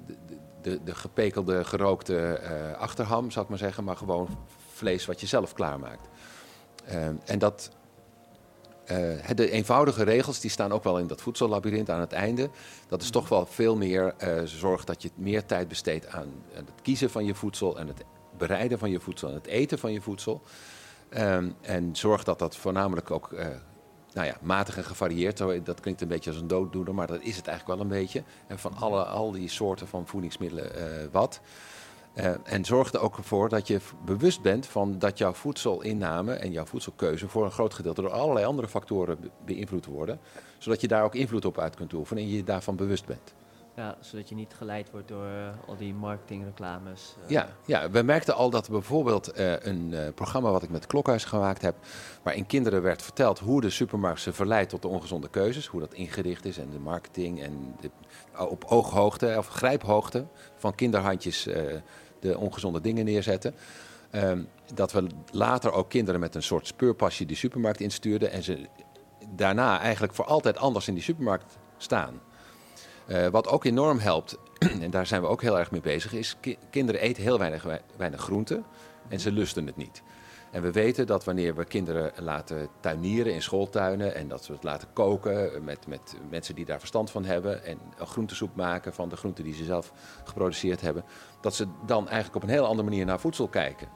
de, de gepekelde, gerookte achterham, zou ik maar zeggen. Maar gewoon vlees wat je zelf klaarmaakt. Eh, en dat, eh, de eenvoudige regels die staan ook wel in dat voedsellabyrint aan het einde. Dat is toch wel veel meer eh zorg dat je meer tijd besteedt aan, het kiezen van je voedsel en het bereiden van je voedsel en het eten van je voedsel. En zorg dat dat voornamelijk ook nou ja, matig en gevarieerd. Dat klinkt een beetje als een dooddoener, maar dat is het eigenlijk wel een beetje. En van alle, al die soorten van voedingsmiddelen wat. Eh, en zorg er ook voor dat je bewust bent van dat jouw voedselinname en jouw voedselkeuze voor een groot gedeelte door allerlei andere factoren be- beïnvloed worden. Zodat je daar ook invloed op uit kunt oefenen en je je daarvan bewust bent. Ja, zodat je niet geleid wordt door eh, al die marketingreclames. eh. Ja, ja, we merkten al dat bijvoorbeeld een programma wat ik met Klokhuis gemaakt heb, waarin kinderen werd verteld hoe de supermarkt ze verleidt tot de ongezonde keuzes, hoe dat ingericht is en de marketing en de, op ooghoogte of grijphoogte van kinderhandjes de ongezonde dingen neerzetten. Ehm, dat we later ook kinderen met een soort speurpasje die supermarkt instuurden en ze daarna eigenlijk voor altijd anders in die supermarkt staan. Eh, wat ook enorm helpt, *clears throat* en daar zijn we ook heel erg mee bezig, is ki- kinderen eten heel weinig, wei- weinig groente en ze lusten het niet. En we weten dat wanneer we kinderen laten tuinieren in schooltuinen en dat we het laten koken met, met mensen die daar verstand van hebben en een groentesoep maken van de groenten die ze zelf geproduceerd hebben, dat ze dan eigenlijk op een heel andere manier naar voedsel kijken.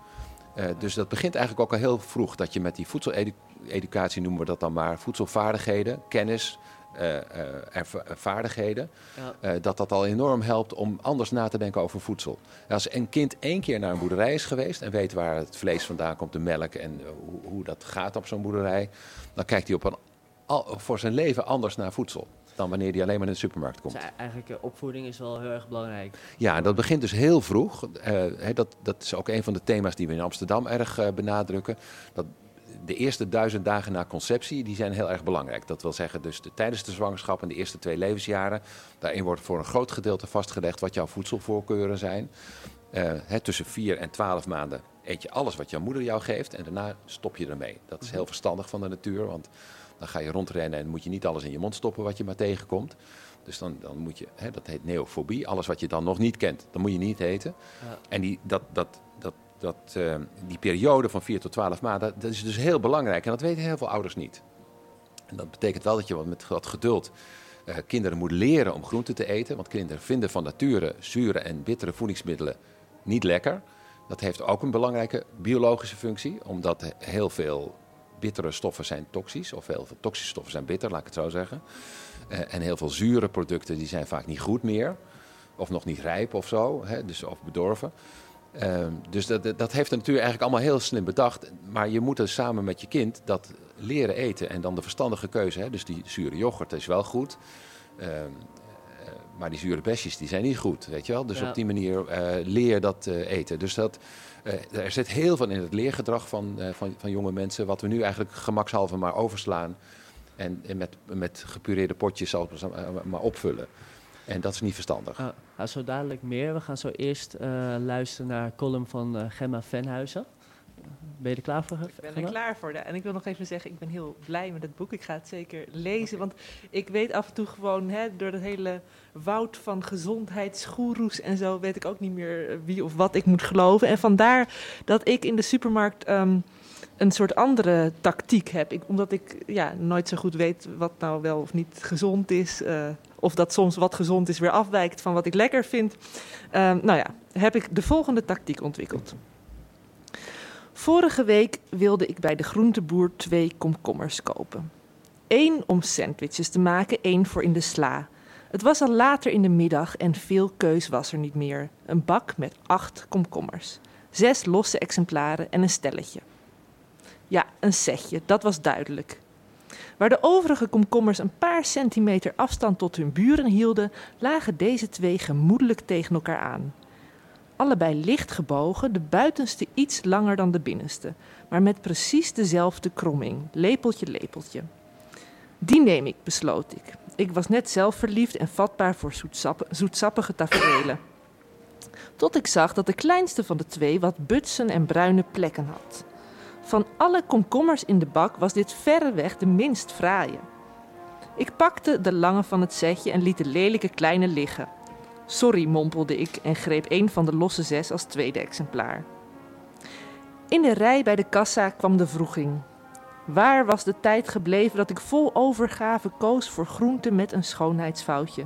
Eh, dus dat begint eigenlijk ook al heel vroeg, dat je met die voedseleducatie, noemen we dat dan maar, voedselvaardigheden, kennis, vaardigheden, Ja. eh, dat dat al enorm helpt om anders na te denken over voedsel. Als een kind één keer naar een boerderij is geweest en weet waar het vlees vandaan komt, de melk en eh, hoe, hoe dat gaat op zo'n boerderij, dan kijkt hij op een, al- voor zijn leven anders naar voedsel dan wanneer hij alleen maar in de supermarkt komt. Dus e- eigenlijk eh, opvoeding is wel heel erg belangrijk. Ja, dat begint dus heel vroeg. Eh, dat, dat is ook een van de thema's die we in Amsterdam erg eh, benadrukken. Dat de eerste duizend dagen na conceptie, die zijn heel erg belangrijk. Dat wil zeggen dus de, tijdens de zwangerschap en de eerste twee levensjaren. Daarin wordt voor een groot gedeelte vastgelegd wat jouw voedselvoorkeuren zijn. Eh, hè, tussen vier en twaalf maanden eet je alles wat jouw moeder jou geeft en daarna stop je ermee. Dat is heel verstandig van de natuur, want dan ga je rondrennen en moet je niet alles in je mond stoppen wat je maar tegenkomt. Dus dan, dan moet je, hè, dat heet neofobie, alles wat je dan nog niet kent, dan moet je niet eten. Ja. En die, dat, dat, dat, dat, eh, die periode van 4 tot 12 maanden, dat is dus heel belangrijk. En dat weten heel veel ouders niet. En dat betekent wel dat je wat met wat geduld eh, kinderen moet leren om groenten te eten. Want kinderen vinden van nature zure en bittere voedingsmiddelen niet lekker. Dat heeft ook een belangrijke biologische functie, omdat heel veel bittere stoffen zijn toxisch, of heel veel toxische stoffen zijn bitter, laat ik het zo zeggen. Eh, en heel veel zure producten die zijn vaak niet goed meer, of nog niet rijp of zo, hè, dus, of bedorven. Ehm, dus dat, dat- heeft de natuur eigenlijk allemaal heel slim bedacht. Maar je moet dus samen met je kind dat leren eten. En dan de verstandige keuze. Hè? Dus die zure yoghurt is wel goed. Ehm, eh, maar die zure besjes die zijn niet goed. Weet je wel? Dus Ja. op die manier eh, leer dat eh, eten. Dus dat, er zit heel veel in het leergedrag van, van, van jonge mensen. Wat we nu eigenlijk gemakshalve maar overslaan. En, en met, met gepureerde potjes maar- maar opvullen. En dat is niet verstandig. Ja, nou, zo dadelijk meer. We gaan zo eerst eh, luisteren naar column van eh, Gemma Venhuizen. Ben je er klaar voor? Ik ben er klaar voor. En ik wil nog even zeggen, ik ben heel blij met het boek. Ik ga het zeker lezen, want ik weet af en toe gewoon... Hè, door het hele woud van gezondheidsgoeroes en zo... weet ik ook niet meer eh, wie of wat ik moet geloven. En vandaar dat ik in de supermarkt... ehm, een soort andere tactiek heb. Ik, omdat ik ja, nooit zo goed weet wat nou wel of niet gezond is. eh, of dat soms wat gezond is weer afwijkt van wat ik lekker vind. Ehm, nou ja, heb ik de volgende tactiek ontwikkeld. Vorige week wilde ik bij de groenteboer twee komkommers kopen. Eén om sandwiches te maken, één voor in de sla. Het was al later in de middag en veel keus was er niet meer. Een bak met acht komkommers. Zes losse exemplaren en een stelletje. Ja, een setje, dat was duidelijk. Waar de overige komkommers een paar centimeter afstand tot hun buren hielden, lagen deze twee gemoedelijk tegen elkaar aan. Allebei licht gebogen, de buitenste iets langer dan de binnenste, maar met precies dezelfde kromming, lepeltje, lepeltje. Die neem ik, besloot ik. Ik was net zelf verliefd en vatbaar voor zoetsappe- zoetsappige tafereelen. Tot ik zag dat de kleinste van de twee wat butsen en bruine plekken had. Van alle komkommers in de bak was dit verreweg de minst fraaie. Ik pakte de lange van het setje en liet de lelijke kleine liggen. Sorry, mompelde ik en greep een van de losse zes als tweede exemplaar. In de rij bij de kassa kwam de vroeging. Waar was de tijd gebleven dat ik vol overgave koos voor groenten met een schoonheidsfoutje?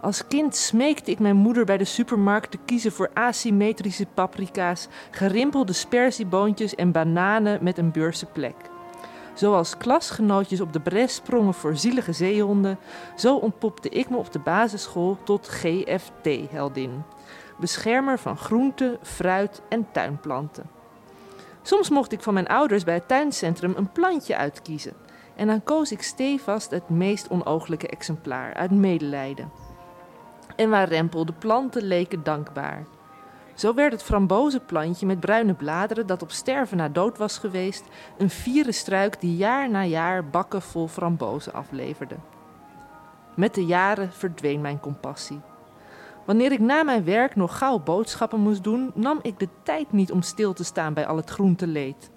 Als kind smeekte ik mijn moeder bij de supermarkt te kiezen voor asymmetrische paprika's, gerimpelde spersieboontjes en bananen met een beurse plek. Zoals klasgenootjes op de bres sprongen voor zielige zeehonden, zo ontpopte ik me op de basisschool tot GFT-heldin. Beschermer van groenten, fruit en tuinplanten. Soms mocht ik van mijn ouders bij het tuincentrum een plantje uitkiezen. En dan koos ik stevast het meest onooglijke exemplaar uit medelijden. En waar rempelde planten leken dankbaar. Zo werd het frambozenplantje met bruine bladeren dat op sterven na dood was geweest, een vieren struik die jaar na jaar bakken vol frambozen afleverde. Met de jaren verdween mijn compassie. Wanneer ik na mijn werk nog gauw boodschappen moest doen, nam ik de tijd niet om stil te staan bij al het groenteleed.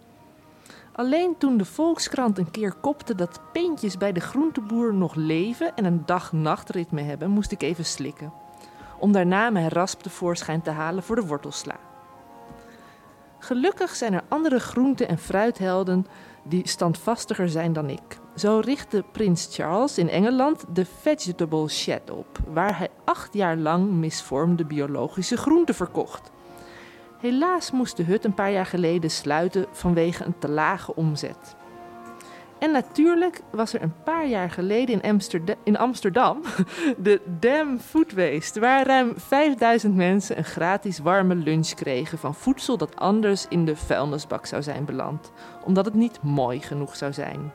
Alleen toen de Volkskrant een keer kopte dat peentjes bij de groenteboer nog leven en een dag-nachtritme hebben, moest ik even slikken. Om daarna mijn rasp tevoorschijn te halen voor de wortelsla. Gelukkig zijn er andere groente- en fruithelden die standvastiger zijn dan ik. Zo richtte prins Charles in Engeland de Vegetable Shed op, waar hij acht jaar lang misvormde biologische groenten verkocht. Helaas moest de hut een paar jaar geleden sluiten vanwege een te lage omzet. En natuurlijk was er een paar jaar geleden in Amsterdam, *laughs* de Dam Food Waste, waar ruim 5000 mensen een gratis warme lunch kregen van voedsel dat anders in de vuilnisbak zou zijn beland, omdat het niet mooi genoeg zou zijn.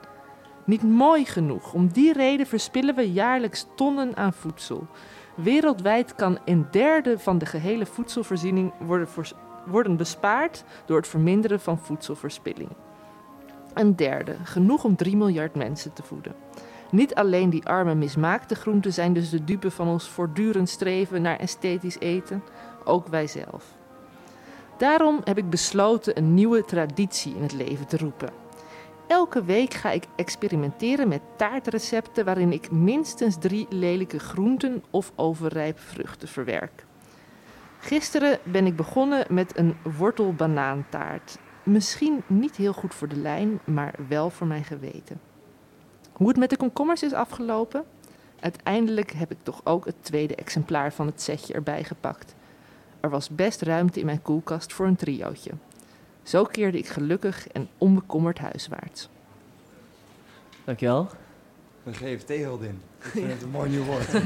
Niet mooi genoeg. Om die reden verspillen we jaarlijks tonnen aan voedsel. Wereldwijd kan een derde van de gehele voedselvoorziening worden, worden bespaard door het verminderen van voedselverspilling. Een derde, genoeg om 3 miljard mensen te voeden. Niet alleen die arme mismaakte groenten zijn dus de dupe van ons voortdurend streven naar esthetisch eten, ook wij zelf. Daarom heb ik besloten een nieuwe traditie in het leven te roepen. Elke week ga ik experimenteren met taartrecepten waarin ik minstens drie lelijke groenten of overrijpe vruchten verwerk. Gisteren ben ik begonnen met een wortelbanaantaart. Misschien niet heel goed voor de lijn, maar wel voor mijn geweten. Hoe het met de komkommers is afgelopen? Uiteindelijk heb ik toch ook het tweede exemplaar van het setje erbij gepakt. Er was best ruimte in mijn koelkast voor een triootje. Zo keerde ik gelukkig en onbekommerd huiswaarts. Dankjewel. Een GFT-heldin. Ik vind *laughs* het een mooi nieuw woord. *laughs*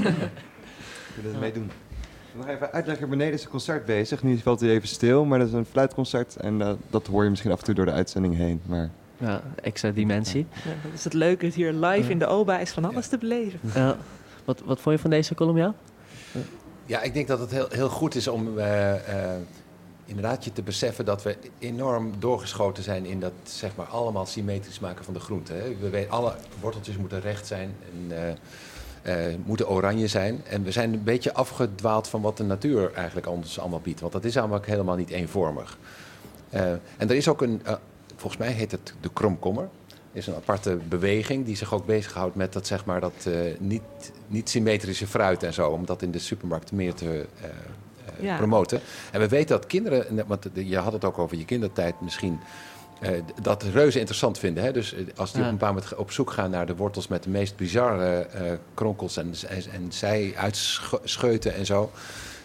Ik wil het meedoen. Nog even uitleggen, beneden is een concert bezig. Nu valt hij even stil, maar dat is een fluitconcert. En eh, dat hoor je misschien af en toe door de uitzending heen. Maar Ja, extra dimensie. Ja, dat is het leuke, het hier live in de OBA is van alles te beleven. Ja. wat, wat vond je van deze column, ja? Ja, ik denk dat het heel, heel goed is om eh, eh, inderdaad je te beseffen dat we enorm doorgeschoten zijn in dat zeg maar allemaal symmetrisch maken van de groenten. Hè. We weten, alle worteltjes moeten recht zijn en eh, moeten oranje zijn. En we zijn een beetje afgedwaald van wat de natuur eigenlijk ons allemaal biedt. Want dat is allemaal helemaal niet eenvormig. Eh, en er is ook een, eh, volgens mij heet het de kromkommer. is een aparte beweging die zich ook bezighoudt met dat, zeg maar, dat niet, niet symmetrische fruit en zo. Om dat in de supermarkt meer te Ja. promoten. En we weten dat kinderen, want je had het ook over je kindertijd misschien, dat reuze interessant vinden. Hè? Dus eh, als die Ja. op een bepaald moment op zoek gaan naar de wortels met de meest bizarre eh, kronkels en, en, en zij uitscheuten en zo.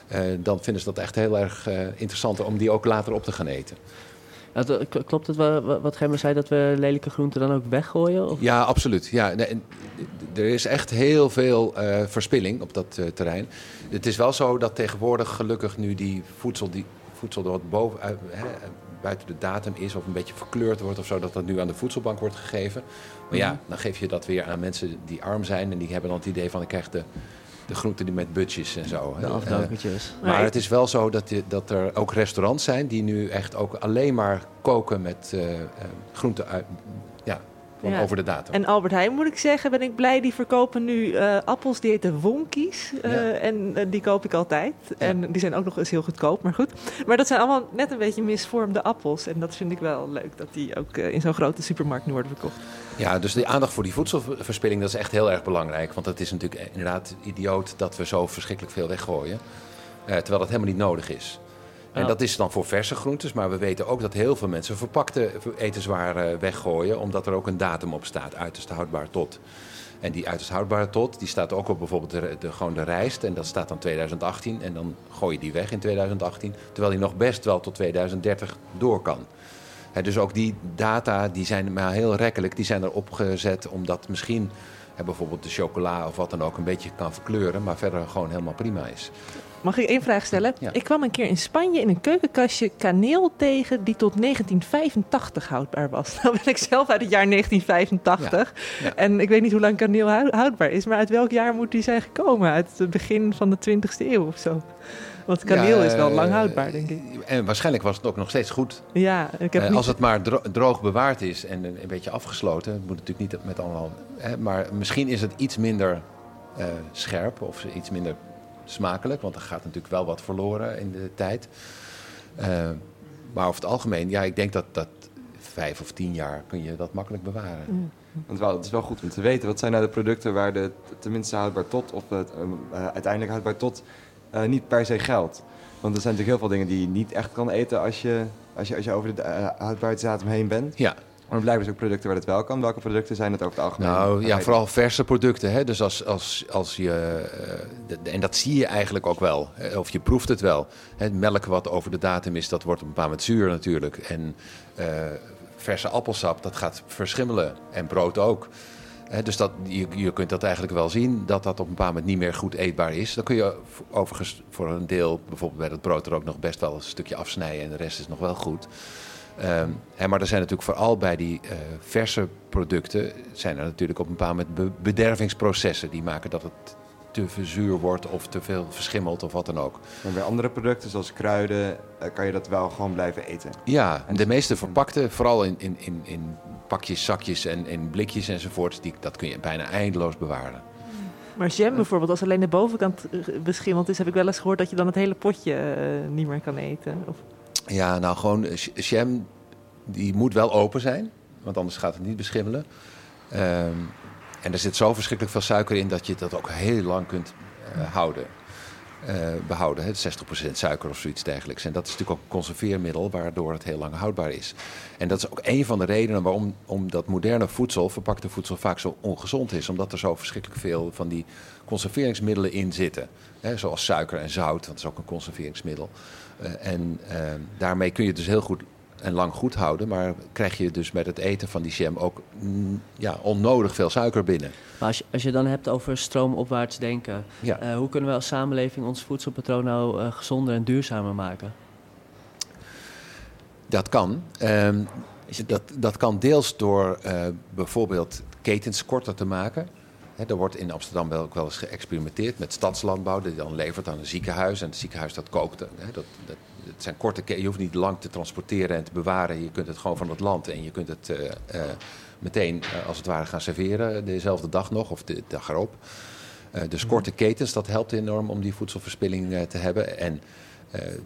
eh, dan vinden ze dat echt heel erg eh, interessant om die ook later op te gaan eten. Klopt het wa- wa- wat Gemma zei, dat we lelijke groenten dan ook weggooien? Of? Ja, absoluut. Ja, nee, er is echt heel veel eh, verspilling op dat eh, terrein. Het is wel zo dat tegenwoordig gelukkig nu die voedsel, die voedsel wat boven, buiten de datum is of een beetje verkleurd wordt of zo, dat dat nu aan de voedselbank wordt gegeven. Maar ja, dan geef je dat weer aan mensen die arm zijn en die hebben dan het idee van ik krijg de, de groenten die met budgetjes en zo. hè. De Eh, afdankertjes. Maar het is wel zo dat, je, dat er ook restaurants zijn die nu echt ook alleen maar koken met eh, eh, groenten uit, van Ja. over de datum. En Albert Heijn moet ik zeggen, ben ik blij. Die verkopen nu eh, appels die heten wonkies. eh, Ja. En eh, die koop ik altijd. En die zijn ook nog eens heel goedkoop, maar goed. Maar dat zijn allemaal net een beetje misvormde appels. En dat vind ik wel leuk, dat die ook in zo'n grote supermarkt nu worden verkocht. Ja, dus die aandacht voor die voedselverspilling dat is echt heel erg belangrijk. Want het is natuurlijk inderdaad idioot dat we zo verschrikkelijk veel weggooien. terwijl dat helemaal niet nodig is. En Ja. dat is dan voor verse groentes, maar we weten ook dat heel veel mensen verpakte etenswaren weggooien, omdat er ook een datum op staat, uiterst houdbaar tot. En die uiterst houdbare tot, die staat ook op bijvoorbeeld de, de, gewoon de rijst. En dat staat dan 2018. En dan gooi je die weg in 2018. Terwijl die nog best wel tot 2030 door kan. Dus ook die data die zijn maar heel rekkelijk. Die zijn erop gezet omdat misschien bijvoorbeeld de chocola of wat dan ook een beetje kan verkleuren. Maar verder gewoon helemaal prima is. Mag ik één vraag stellen? Ja. Ik kwam een keer in Spanje in een keukenkastje kaneel tegen die tot 1985 houdbaar was. *laughs* Nou ben ik zelf uit het jaar 1985. Ja, ja. En ik weet niet hoe lang kaneel hou- houdbaar is. Maar uit welk jaar moet die zijn gekomen? Uit het begin van de 20e eeuw of zo? Want kaneel is wel lang eh, houdbaar, denk ik. En waarschijnlijk was het ook nog steeds goed. Ja, ik heb Eh, niet... Als het maar dro- droog bewaard is en een, een beetje afgesloten. Het moet natuurlijk niet met allemaal. Hè, maar misschien is het iets minder eh, scherp of iets minder smakelijk. Want er gaat natuurlijk wel wat verloren in de tijd. Eh, maar over het algemeen, ja, ik denk dat, dat vijf of tien jaar kun je dat makkelijk bewaren. Want wel, het is wel goed om te weten, wat zijn nou de producten waar de tenminste houdbaar tot of het ehm, eh, uiteindelijk houdbaar tot eh, niet per se geldt. Want er zijn natuurlijk heel veel dingen die je niet echt kan eten als je, als je, als je over de eh, houdbaarheidsdatum heen bent. Ja, Maar er blijven dus ook producten waar het wel kan. Welke producten zijn het over het algemeen? Nou ja, vooral verse producten. Hè? Dus als, als, als je. eh, en dat zie je eigenlijk ook wel. hè, Of je proeft het wel. Hè, melk wat over de datum is, dat wordt op een bepaald moment zuur natuurlijk. En eh, verse appelsap, dat gaat verschimmelen. En brood ook. Dus dat, je, je kunt dat eigenlijk wel zien, dat dat op een bepaald moment niet meer goed eetbaar is. Dan kun je overigens voor een deel, bijvoorbeeld bij dat brood, er ook nog best wel een stukje afsnijden. En de rest is nog wel goed. Ehm, hè, maar er zijn natuurlijk vooral bij die eh, verse producten... zijn er natuurlijk op een bepaald moment be- bedervingsprocessen... die maken dat het te veel zuur wordt of te veel verschimmelt of wat dan ook. Maar bij andere producten, zoals kruiden, eh, kan je dat wel gewoon blijven eten. Ja, de meeste verpakte, vooral in, in, in, in pakjes, zakjes en in blikjes enzovoort... Die, dat kun je bijna eindeloos bewaren. Maar jam bijvoorbeeld, als alleen de bovenkant eh, beschimmeld is... heb ik wel eens gehoord dat je dan het hele potje eh, niet meer kan eten. Of... Ja, nou gewoon eh, sh- jam, die moet wel open zijn, want anders gaat het niet beschimmelen. Ehm, en er zit zo verschrikkelijk veel suiker in dat je dat ook heel lang kunt eh, houden. eh, behouden, hè, 60% suiker of zoiets dergelijks. En dat is natuurlijk ook een conserveermiddel waardoor het heel lang houdbaar is. En dat is ook een van de redenen waarom om dat moderne voedsel, verpakte voedsel, vaak zo ongezond is. Omdat er zo verschrikkelijk veel van die conserveringsmiddelen in zitten. Hè, zoals suiker en zout, dat is ook een conserveringsmiddel. Eh, en eh, daarmee kun je het dus heel goed en lang goed houden. Maar krijg je dus met het eten van die jam ook mm, ja, onnodig veel suiker binnen. Maar als je, als je dan hebt over stroomopwaarts denken, Ja. eh, hoe kunnen we als samenleving ons voedselpatroon nou eh, gezonder en duurzamer maken? Dat kan. Ehm, dat, dat kan deels door bijvoorbeeld ketens korter te maken. Hè, er wordt in Amsterdam wel, ook wel eens geëxperimenteerd met stadslandbouw. Die dan levert aan een ziekenhuis. En het ziekenhuis dat kookt. Dat, dat, het zijn korte Je hoeft niet lang te transporteren en te bewaren. Je kunt het gewoon van het land. En je kunt het eh, eh, meteen eh, als het ware gaan serveren. Dezelfde dag nog of de dag erop. Dus korte ketens, dat helpt enorm om die voedselverspilling te hebben. En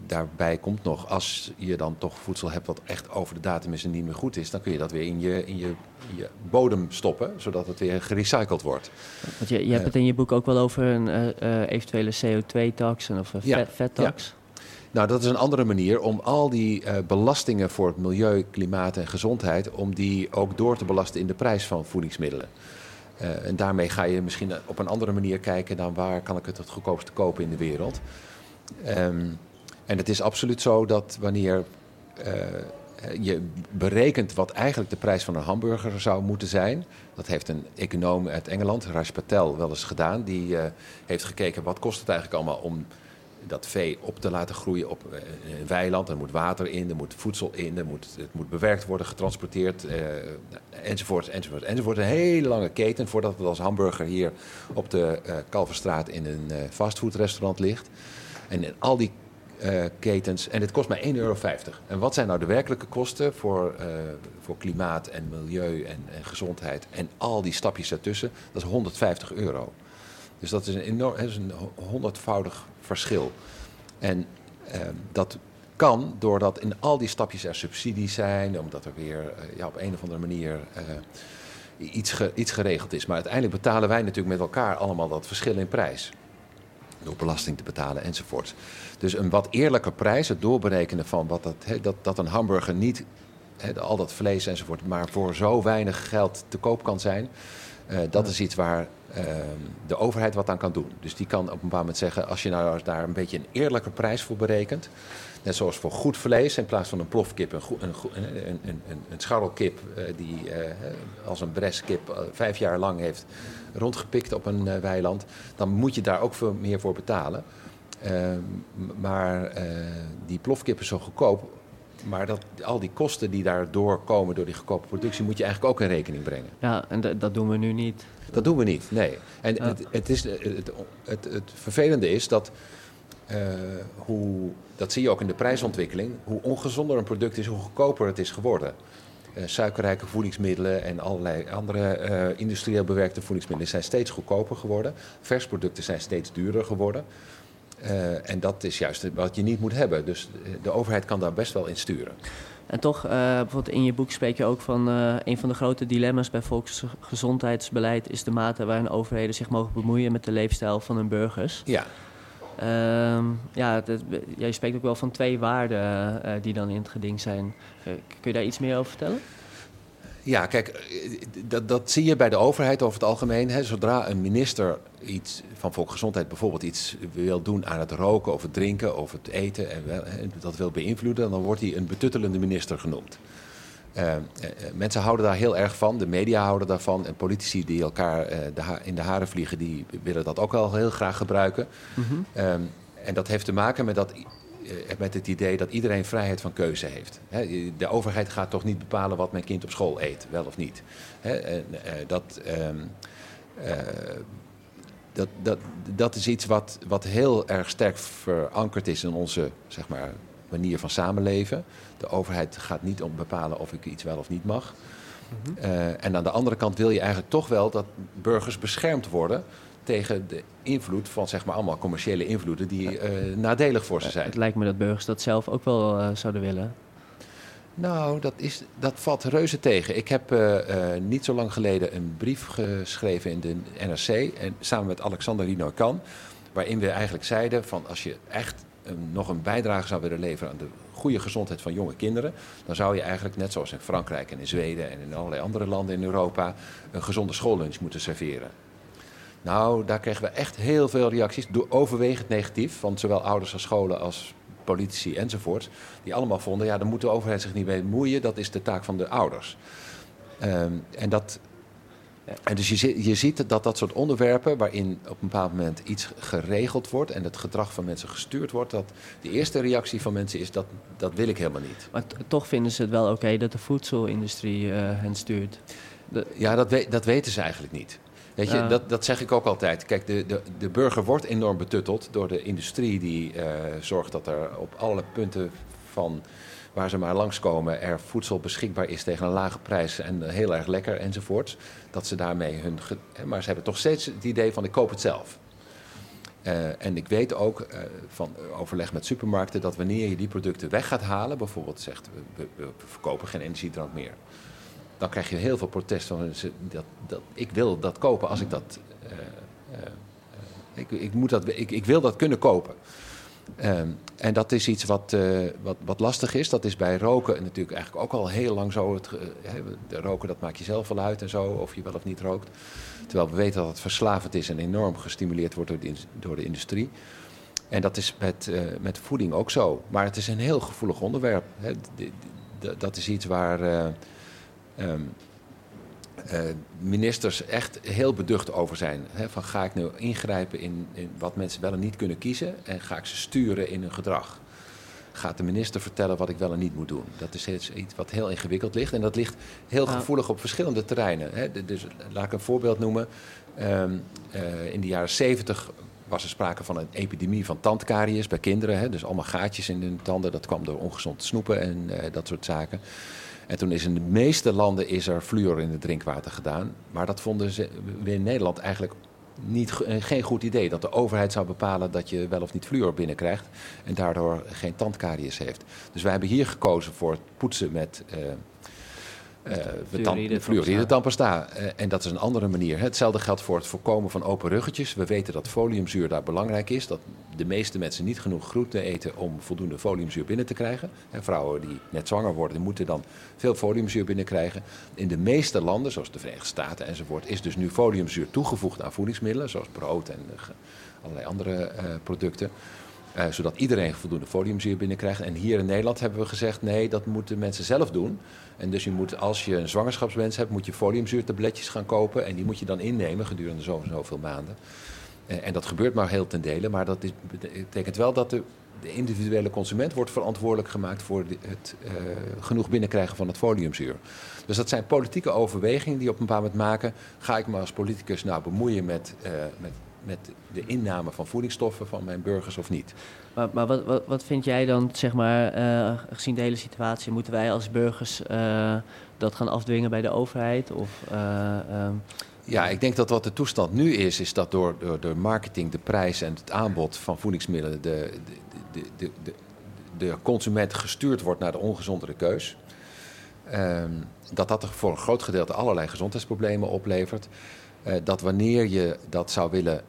daarbij komt nog, als je dan toch voedsel hebt wat echt over de datum is en niet meer goed is, dan kun je dat weer in je, in je, in je bodem stoppen, zodat het weer gerecycled wordt. Want je, je hebt Eh. het in je boek ook wel over een eh, eh, eventuele CO2-tax en of een Ja, vet, vettax. Nou, dat is een andere manier om al die eh, belastingen voor het milieu, klimaat en gezondheid, om die ook door te belasten in de prijs van voedingsmiddelen. Eh, en daarmee ga je misschien op een andere manier kijken dan waar kan ik het het goedkoopste kopen in de wereld. Ehm, en het is absoluut zo dat wanneer eh, je berekent wat eigenlijk de prijs van een hamburger zou moeten zijn. Dat heeft een econoom uit Engeland, Raj Patel, wel eens gedaan. Die eh, heeft gekeken wat kost het eigenlijk allemaal om dat vee op te laten groeien op eh, een weiland. Er moet water in, er moet voedsel in, er moet, het moet bewerkt worden, getransporteerd, eh, enzovoort, enzovoort, enzovoort. Een hele lange keten voordat het als hamburger hier op de eh Kalverstraat in een eh, fastfoodrestaurant ligt. En in al die ketens, en het kost maar 1,50 euro. En wat zijn nou de werkelijke kosten voor, eh, voor klimaat en milieu en, en gezondheid en al die stapjes ertussen? Dat is 150 euro. Dus dat is een enorm, dat is een ho- honderdvoudig verschil. En eh, dat kan doordat in al die stapjes er subsidies zijn, omdat er weer eh, ja, op een of andere manier eh, iets, iets geregeld is. Maar uiteindelijk betalen wij natuurlijk met elkaar allemaal dat verschil in prijs. Door belasting te betalen enzovoort. Dus een wat eerlijke prijs, het doorberekenen van wat dat, dat, dat een hamburger niet, al dat vlees enzovoort, maar voor zo weinig geld te koop kan zijn. eh, dat is iets waar eh, de overheid wat aan kan doen. Dus die kan op een bepaald moment zeggen: als je nou daar een beetje een eerlijke prijs voor berekent. Net zoals voor goed vlees, in plaats van een plofkip, een, een, een, een, scharrelkip eh, die eh, als een breskip vijf jaar lang heeft rondgepikt op een eh, weiland, dan moet je daar ook veel meer voor betalen. Eh, m- maar eh, die plofkip is zo goedkoop. Maar dat, al die kosten die daardoor komen door die goedkope productie, moet je eigenlijk ook in rekening brengen. Ja, en dat doen we nu niet. Dat doen we niet, nee. En Ja. het, het, is, het, het, het vervelende is dat, eh, hoe, dat zie je ook in de prijsontwikkeling, hoe ongezonder een product is, hoe goedkoper het is geworden. Eh, suikerrijke voedingsmiddelen en allerlei andere eh, industrieel bewerkte voedingsmiddelen zijn steeds goedkoper geworden. Versproducten zijn steeds duurder geworden. Eh, en dat is juist wat je niet moet hebben. Dus de overheid kan daar best wel in sturen. En toch, bijvoorbeeld in je boek spreek je ook van een van de grote dilemma's bij volksgezondheidsbeleid is de mate waarin overheden zich mogen bemoeien met de leefstijl van hun burgers. Ja, Ehm, ja, je spreekt ook wel van twee waarden eh, die dan in het geding zijn. Eh, kun je daar iets meer over vertellen? Ja, kijk, eh, dat, dat zie je bij de overheid over het algemeen. Hè. Zodra een minister iets van volksgezondheid bijvoorbeeld iets wil doen aan het roken of het drinken of het eten en wel, hè, dat wil beïnvloeden, dan wordt hij een betuttelende minister genoemd. Eh, eh, eh, mensen houden daar heel erg van, de media houden daarvan en politici die elkaar de in de haren vliegen, die willen dat ook wel heel graag gebruiken. Ehm, en dat heeft te maken met, dat, met het idee dat iedereen vrijheid van keuze heeft. De overheid gaat toch niet bepalen wat mijn kind op school eet, wel of niet. Dat, ehm, eh, dat, dat, dat is iets wat, wat heel erg sterk verankerd is in onze zeg maar, manier van samenleven. De overheid gaat niet om bepalen of ik iets wel of niet mag. Eh, en aan de andere kant wil je eigenlijk toch wel dat burgers beschermd worden tegen de invloed van zeg maar allemaal commerciële invloeden die eh, nadelig voor ze zijn. Het lijkt me dat burgers dat zelf ook wel eh, zouden willen. Nou, dat, is, dat valt reuze tegen. Ik heb eh, eh, niet zo lang geleden een brief geschreven in de NRC, en, samen met Alexander Rino-Kan, waarin we eigenlijk zeiden van als je echt nog een bijdrage zou willen leveren aan de goede gezondheid van jonge kinderen, dan zou je eigenlijk, net zoals in Frankrijk en in Zweden en in allerlei andere landen in Europa, een gezonde schoollunch moeten serveren. Nou, daar kregen we echt heel veel reacties, overwegend negatief, van zowel ouders als scholen als politici enzovoort. Die allemaal vonden, ja, daar moet de overheid zich niet mee bemoeien, dat is de taak van de ouders. Ehm, en, dat, en dus je, je ziet dat dat soort onderwerpen, waarin op een bepaald moment iets geregeld wordt en het gedrag van mensen gestuurd wordt, dat de eerste reactie van mensen is, dat, dat wil ik helemaal niet. Maar toch vinden ze het wel oké dat de voedselindustrie eh, hen stuurt. De, Ja, dat, we- dat weten ze eigenlijk niet. Weet je, Ja. dat, dat zeg ik ook altijd. Kijk, de, de, de burger wordt enorm betutteld door de industrie die eh, zorgt dat er op alle punten van waar ze maar langskomen er voedsel beschikbaar is tegen een lage prijs en heel erg lekker enzovoort. Dat ze daarmee hun. maar ze hebben toch steeds het idee van ik koop het zelf. Eh, en ik weet ook eh, van overleg met supermarkten dat wanneer je die producten weg gaat halen, bijvoorbeeld zegt we, verkopen geen energiedrank meer dan krijg je heel veel protest van. Dat, dat, ik wil dat kopen als ik dat. eh, ik, ik, moet dat ik, ik wil dat kunnen kopen. Ehm, en dat is iets wat, eh, wat, wat lastig is. Dat is bij roken natuurlijk eigenlijk ook al heel lang zo. Het, de roken, dat maak je zelf wel uit en zo, of je wel of niet rookt. Terwijl we weten dat het verslavend is en enorm gestimuleerd wordt door de, door de industrie. En dat is met, eh, met voeding ook zo. Maar het is een heel gevoelig onderwerp. Dat is iets waar. eh, ehm, eh, ministers echt heel beducht over zijn. Hè, van ga ik nu ingrijpen in, in wat mensen wel en niet kunnen kiezen en ga ik ze sturen in hun gedrag? Gaat de minister vertellen wat ik wel en niet moet doen? Dat is iets wat heel ingewikkeld ligt en dat ligt heel gevoelig op verschillende terreinen. Hè. Dus laat ik een voorbeeld noemen. Ehm, eh, in de jaren 70 was er sprake van een epidemie van tandkaries bij kinderen. Hè. Dus allemaal gaatjes in hun tanden. Dat kwam door ongezond snoepen en eh, dat soort zaken. En toen is in de meeste landen is er fluor in het drinkwater gedaan. Maar dat vonden ze in Nederland eigenlijk niet, eh, geen goed idee. Dat de overheid zou bepalen dat je wel of niet fluor binnenkrijgt. En daardoor geen tandkaries heeft. Dus wij hebben hier gekozen voor het poetsen met, eh, eh, Fluoride fluoride tandpasta. Eh, en dat is een andere manier. Hetzelfde geldt voor het voorkomen van open ruggetjes. We weten dat foliumzuur daar belangrijk is. Dat de meeste mensen niet genoeg groente eten om voldoende foliumzuur binnen te krijgen. En vrouwen die net zwanger worden, moeten dan veel foliumzuur binnenkrijgen. In de meeste landen, zoals de Verenigde Staten enzovoort, is dus nu foliumzuur toegevoegd aan voedingsmiddelen, zoals brood en eh, allerlei andere producten. Zodat iedereen voldoende foliumzuur binnenkrijgt. En hier in Nederland hebben we gezegd: nee, dat moeten mensen zelf doen. En dus je moet, als je een zwangerschapswens hebt, moet je foliumzuurtabletjes gaan kopen. En die moet je dan innemen gedurende zo zoveel maanden. En dat gebeurt maar heel ten dele. Maar dat betekent wel dat de, de individuele consument wordt verantwoordelijk gemaakt voor het eh, genoeg binnenkrijgen van het foliumzuur. Dus dat zijn politieke overwegingen die op een bepaald moment maken. Ga ik me als politicus nou bemoeien met, eh, met, met de inname van voedingsstoffen van mijn burgers of niet? Maar, wat, wat, wat vind jij dan, zeg maar, eh, gezien de hele situatie, moeten wij als burgers eh, dat gaan afdwingen bij de overheid? Of, eh, ehm, Ja, ik denk dat wat de toestand nu is, is dat door, door marketing, de prijs en het aanbod van voedingsmiddelen de, de, de, de, de, consument gestuurd wordt naar de ongezondere keus. Ehm, dat dat voor een groot gedeelte allerlei gezondheidsproblemen oplevert. Dat wanneer je dat zou willen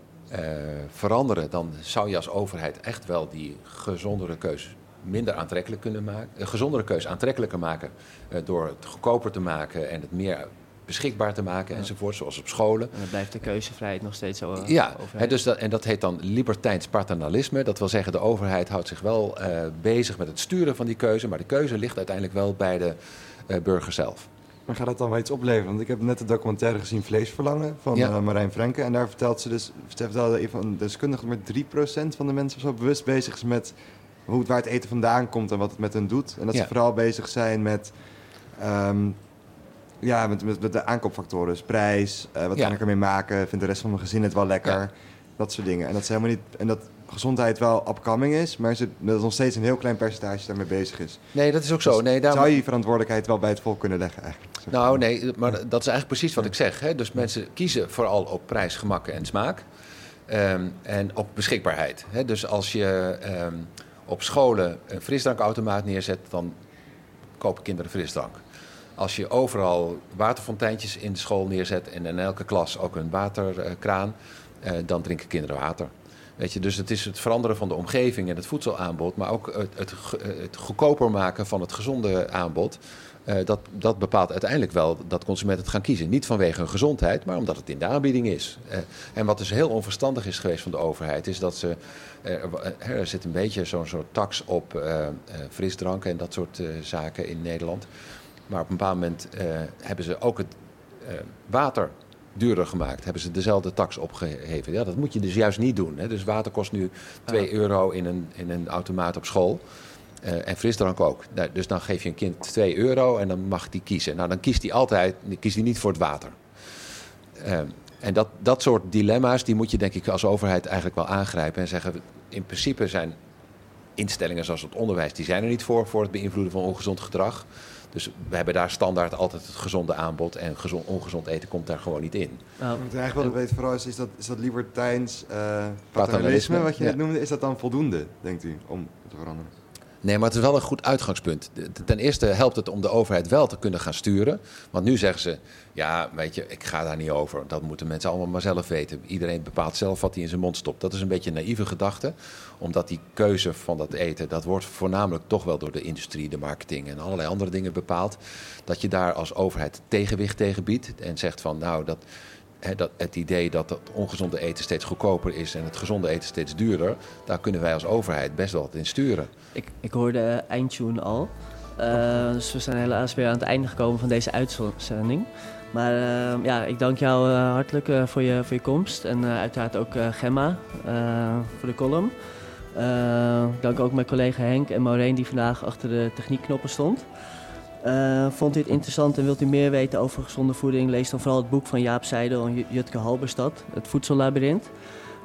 veranderen, dan zou je als overheid echt wel die gezondere keus minder aantrekkelijk kunnen maken. Een gezondere keus aantrekkelijker maken eh, door het goedkoper te maken en het meer beschikbaar te maken enzovoort, zoals op scholen. en dan blijft de keuzevrijheid nog steeds zo. eh, Ja, hè, dus dat, en dat heet dan libertijns paternalisme. Dat wil zeggen, de overheid houdt zich wel eh, bezig met het sturen van die keuze, maar de keuze ligt uiteindelijk wel bij de eh, burger zelf. Maar gaat dat dan wel iets opleveren? Want ik heb net de documentaire gezien Vleesverlangen van Ja. eh, Marijn Frenke. En daar vertelt ze dus, ze vertelde een van de deskundigen dat maar 3% van de mensen zo bewust bezig is met hoe het, waar het eten vandaan komt en wat het met hen doet. En dat Ja. ze vooral bezig zijn met, ehm, ja, met, met, met de aankoopfactoren. Dus prijs, eh, wat Ja. kan ik ermee maken, vindt de rest van mijn gezin het wel lekker. Dat soort dingen. En dat, ze helemaal niet, en dat gezondheid wel upcoming is, maar ze, dat nog steeds een heel klein percentage daarmee bezig is. Nee, dat is ook zo. Dus Nee, daarom- Zou je verantwoordelijkheid wel bij het volk kunnen leggen eigenlijk? Nou, nee, maar dat is eigenlijk precies wat ik zeg. Hè? Dus mensen kiezen vooral op prijs, gemak en smaak. Ehm, en op beschikbaarheid. Hè? Dus als je ehm, op scholen een frisdrankautomaat neerzet, dan kopen kinderen frisdrank. Als je overal waterfonteintjes in de school neerzet en in elke klas ook een waterkraan, eh, dan drinken kinderen water. Weet je, dus het is het veranderen van de omgeving en het voedselaanbod, maar ook het, het, goedkoper maken van het gezonde aanbod. Eh, dat, dat bepaalt uiteindelijk wel dat consumenten het gaan kiezen. Niet vanwege hun gezondheid, maar omdat het in de aanbieding is. Eh, en wat dus heel onverstandig is geweest van de overheid, is dat ze. eh, er, zit een beetje zo'n soort tax op frisdranken en dat soort zaken in Nederland. Maar op een bepaald moment hebben ze ook het water duurder gemaakt. Hebben ze dezelfde tax opgeheven. Ja, dat moet je dus juist niet doen. Hè. Dus water kost nu 2 euro in een, in een automaat op school. Eh, en frisdrank ook. Nou, dus dan geef je een kind 2 euro en dan mag die kiezen. Nou, dan kiest hij altijd kiest hij niet voor het water. Eh, en dat, dat soort dilemma's, die moet je denk ik als overheid eigenlijk wel aangrijpen. En zeggen, in principe zijn instellingen zoals het onderwijs, die zijn er niet voor, voor het beïnvloeden van ongezond gedrag. Dus we hebben daar standaard altijd het gezonde aanbod en gezond, ongezond eten komt daar gewoon niet in. Nou, Wat ik eigenlijk wilde weten vooral is, is dat, is dat libertijns eh Paternalisme, paternalisme, wat je ja. net noemde, is dat dan voldoende, denkt u, om te veranderen? Nee, maar het is wel een goed uitgangspunt. Ten eerste helpt het om de overheid wel te kunnen gaan sturen. Want nu zeggen ze, ja, weet je, ik ga daar niet over. Dat moeten mensen allemaal maar zelf weten. Iedereen bepaalt zelf wat hij in zijn mond stopt. Dat is een beetje een naïeve gedachte. Omdat die keuze van dat eten, dat wordt voornamelijk toch wel door de industrie, de marketing en allerlei andere dingen bepaald. Dat je daar als overheid tegenwicht tegen biedt. En zegt van, nou, dat, dat, het idee dat het ongezonde eten steeds goedkoper is en het gezonde eten steeds duurder. Daar kunnen wij als overheid best wel wat in sturen. ik, ik hoorde eindtune al. Eh, dus we zijn helaas weer aan het einde gekomen van deze uitzending. Maar eh, ja, ik dank jou eh, hartelijk voor, je, voor je komst. En uiteraard ook Gemma voor de column. Dank ook mijn collega Henk en Maureen die vandaag achter de techniekknoppen stond. Eh, vond u het interessant en wilt u meer weten over gezonde voeding? Lees dan vooral het boek van Jaap Seidel en Jutke Halberstad, Het Voedsellabyrint.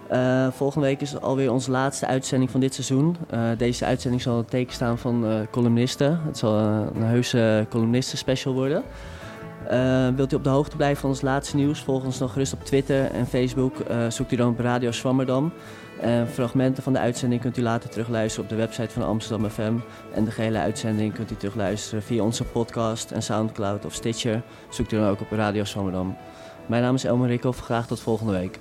Eh, volgende week is alweer onze laatste uitzending van dit seizoen. Eh, deze uitzending zal het teken staan van columnisten. Het zal een heuse columnisten special worden. Eh, wilt u op de hoogte blijven van ons laatste nieuws? Volg ons dan gerust op Twitter en Facebook. Eh, zoekt u dan op Radio Swammerdam. En fragmenten van de uitzending kunt u later terugluisteren op de website van Amsterdam FM. En de gehele uitzending kunt u terugluisteren via onze podcast en Soundcloud of Stitcher. Zoekt u dan ook op Radio Swammerdam. Mijn naam is Elmer Rikhoff. Graag tot volgende week.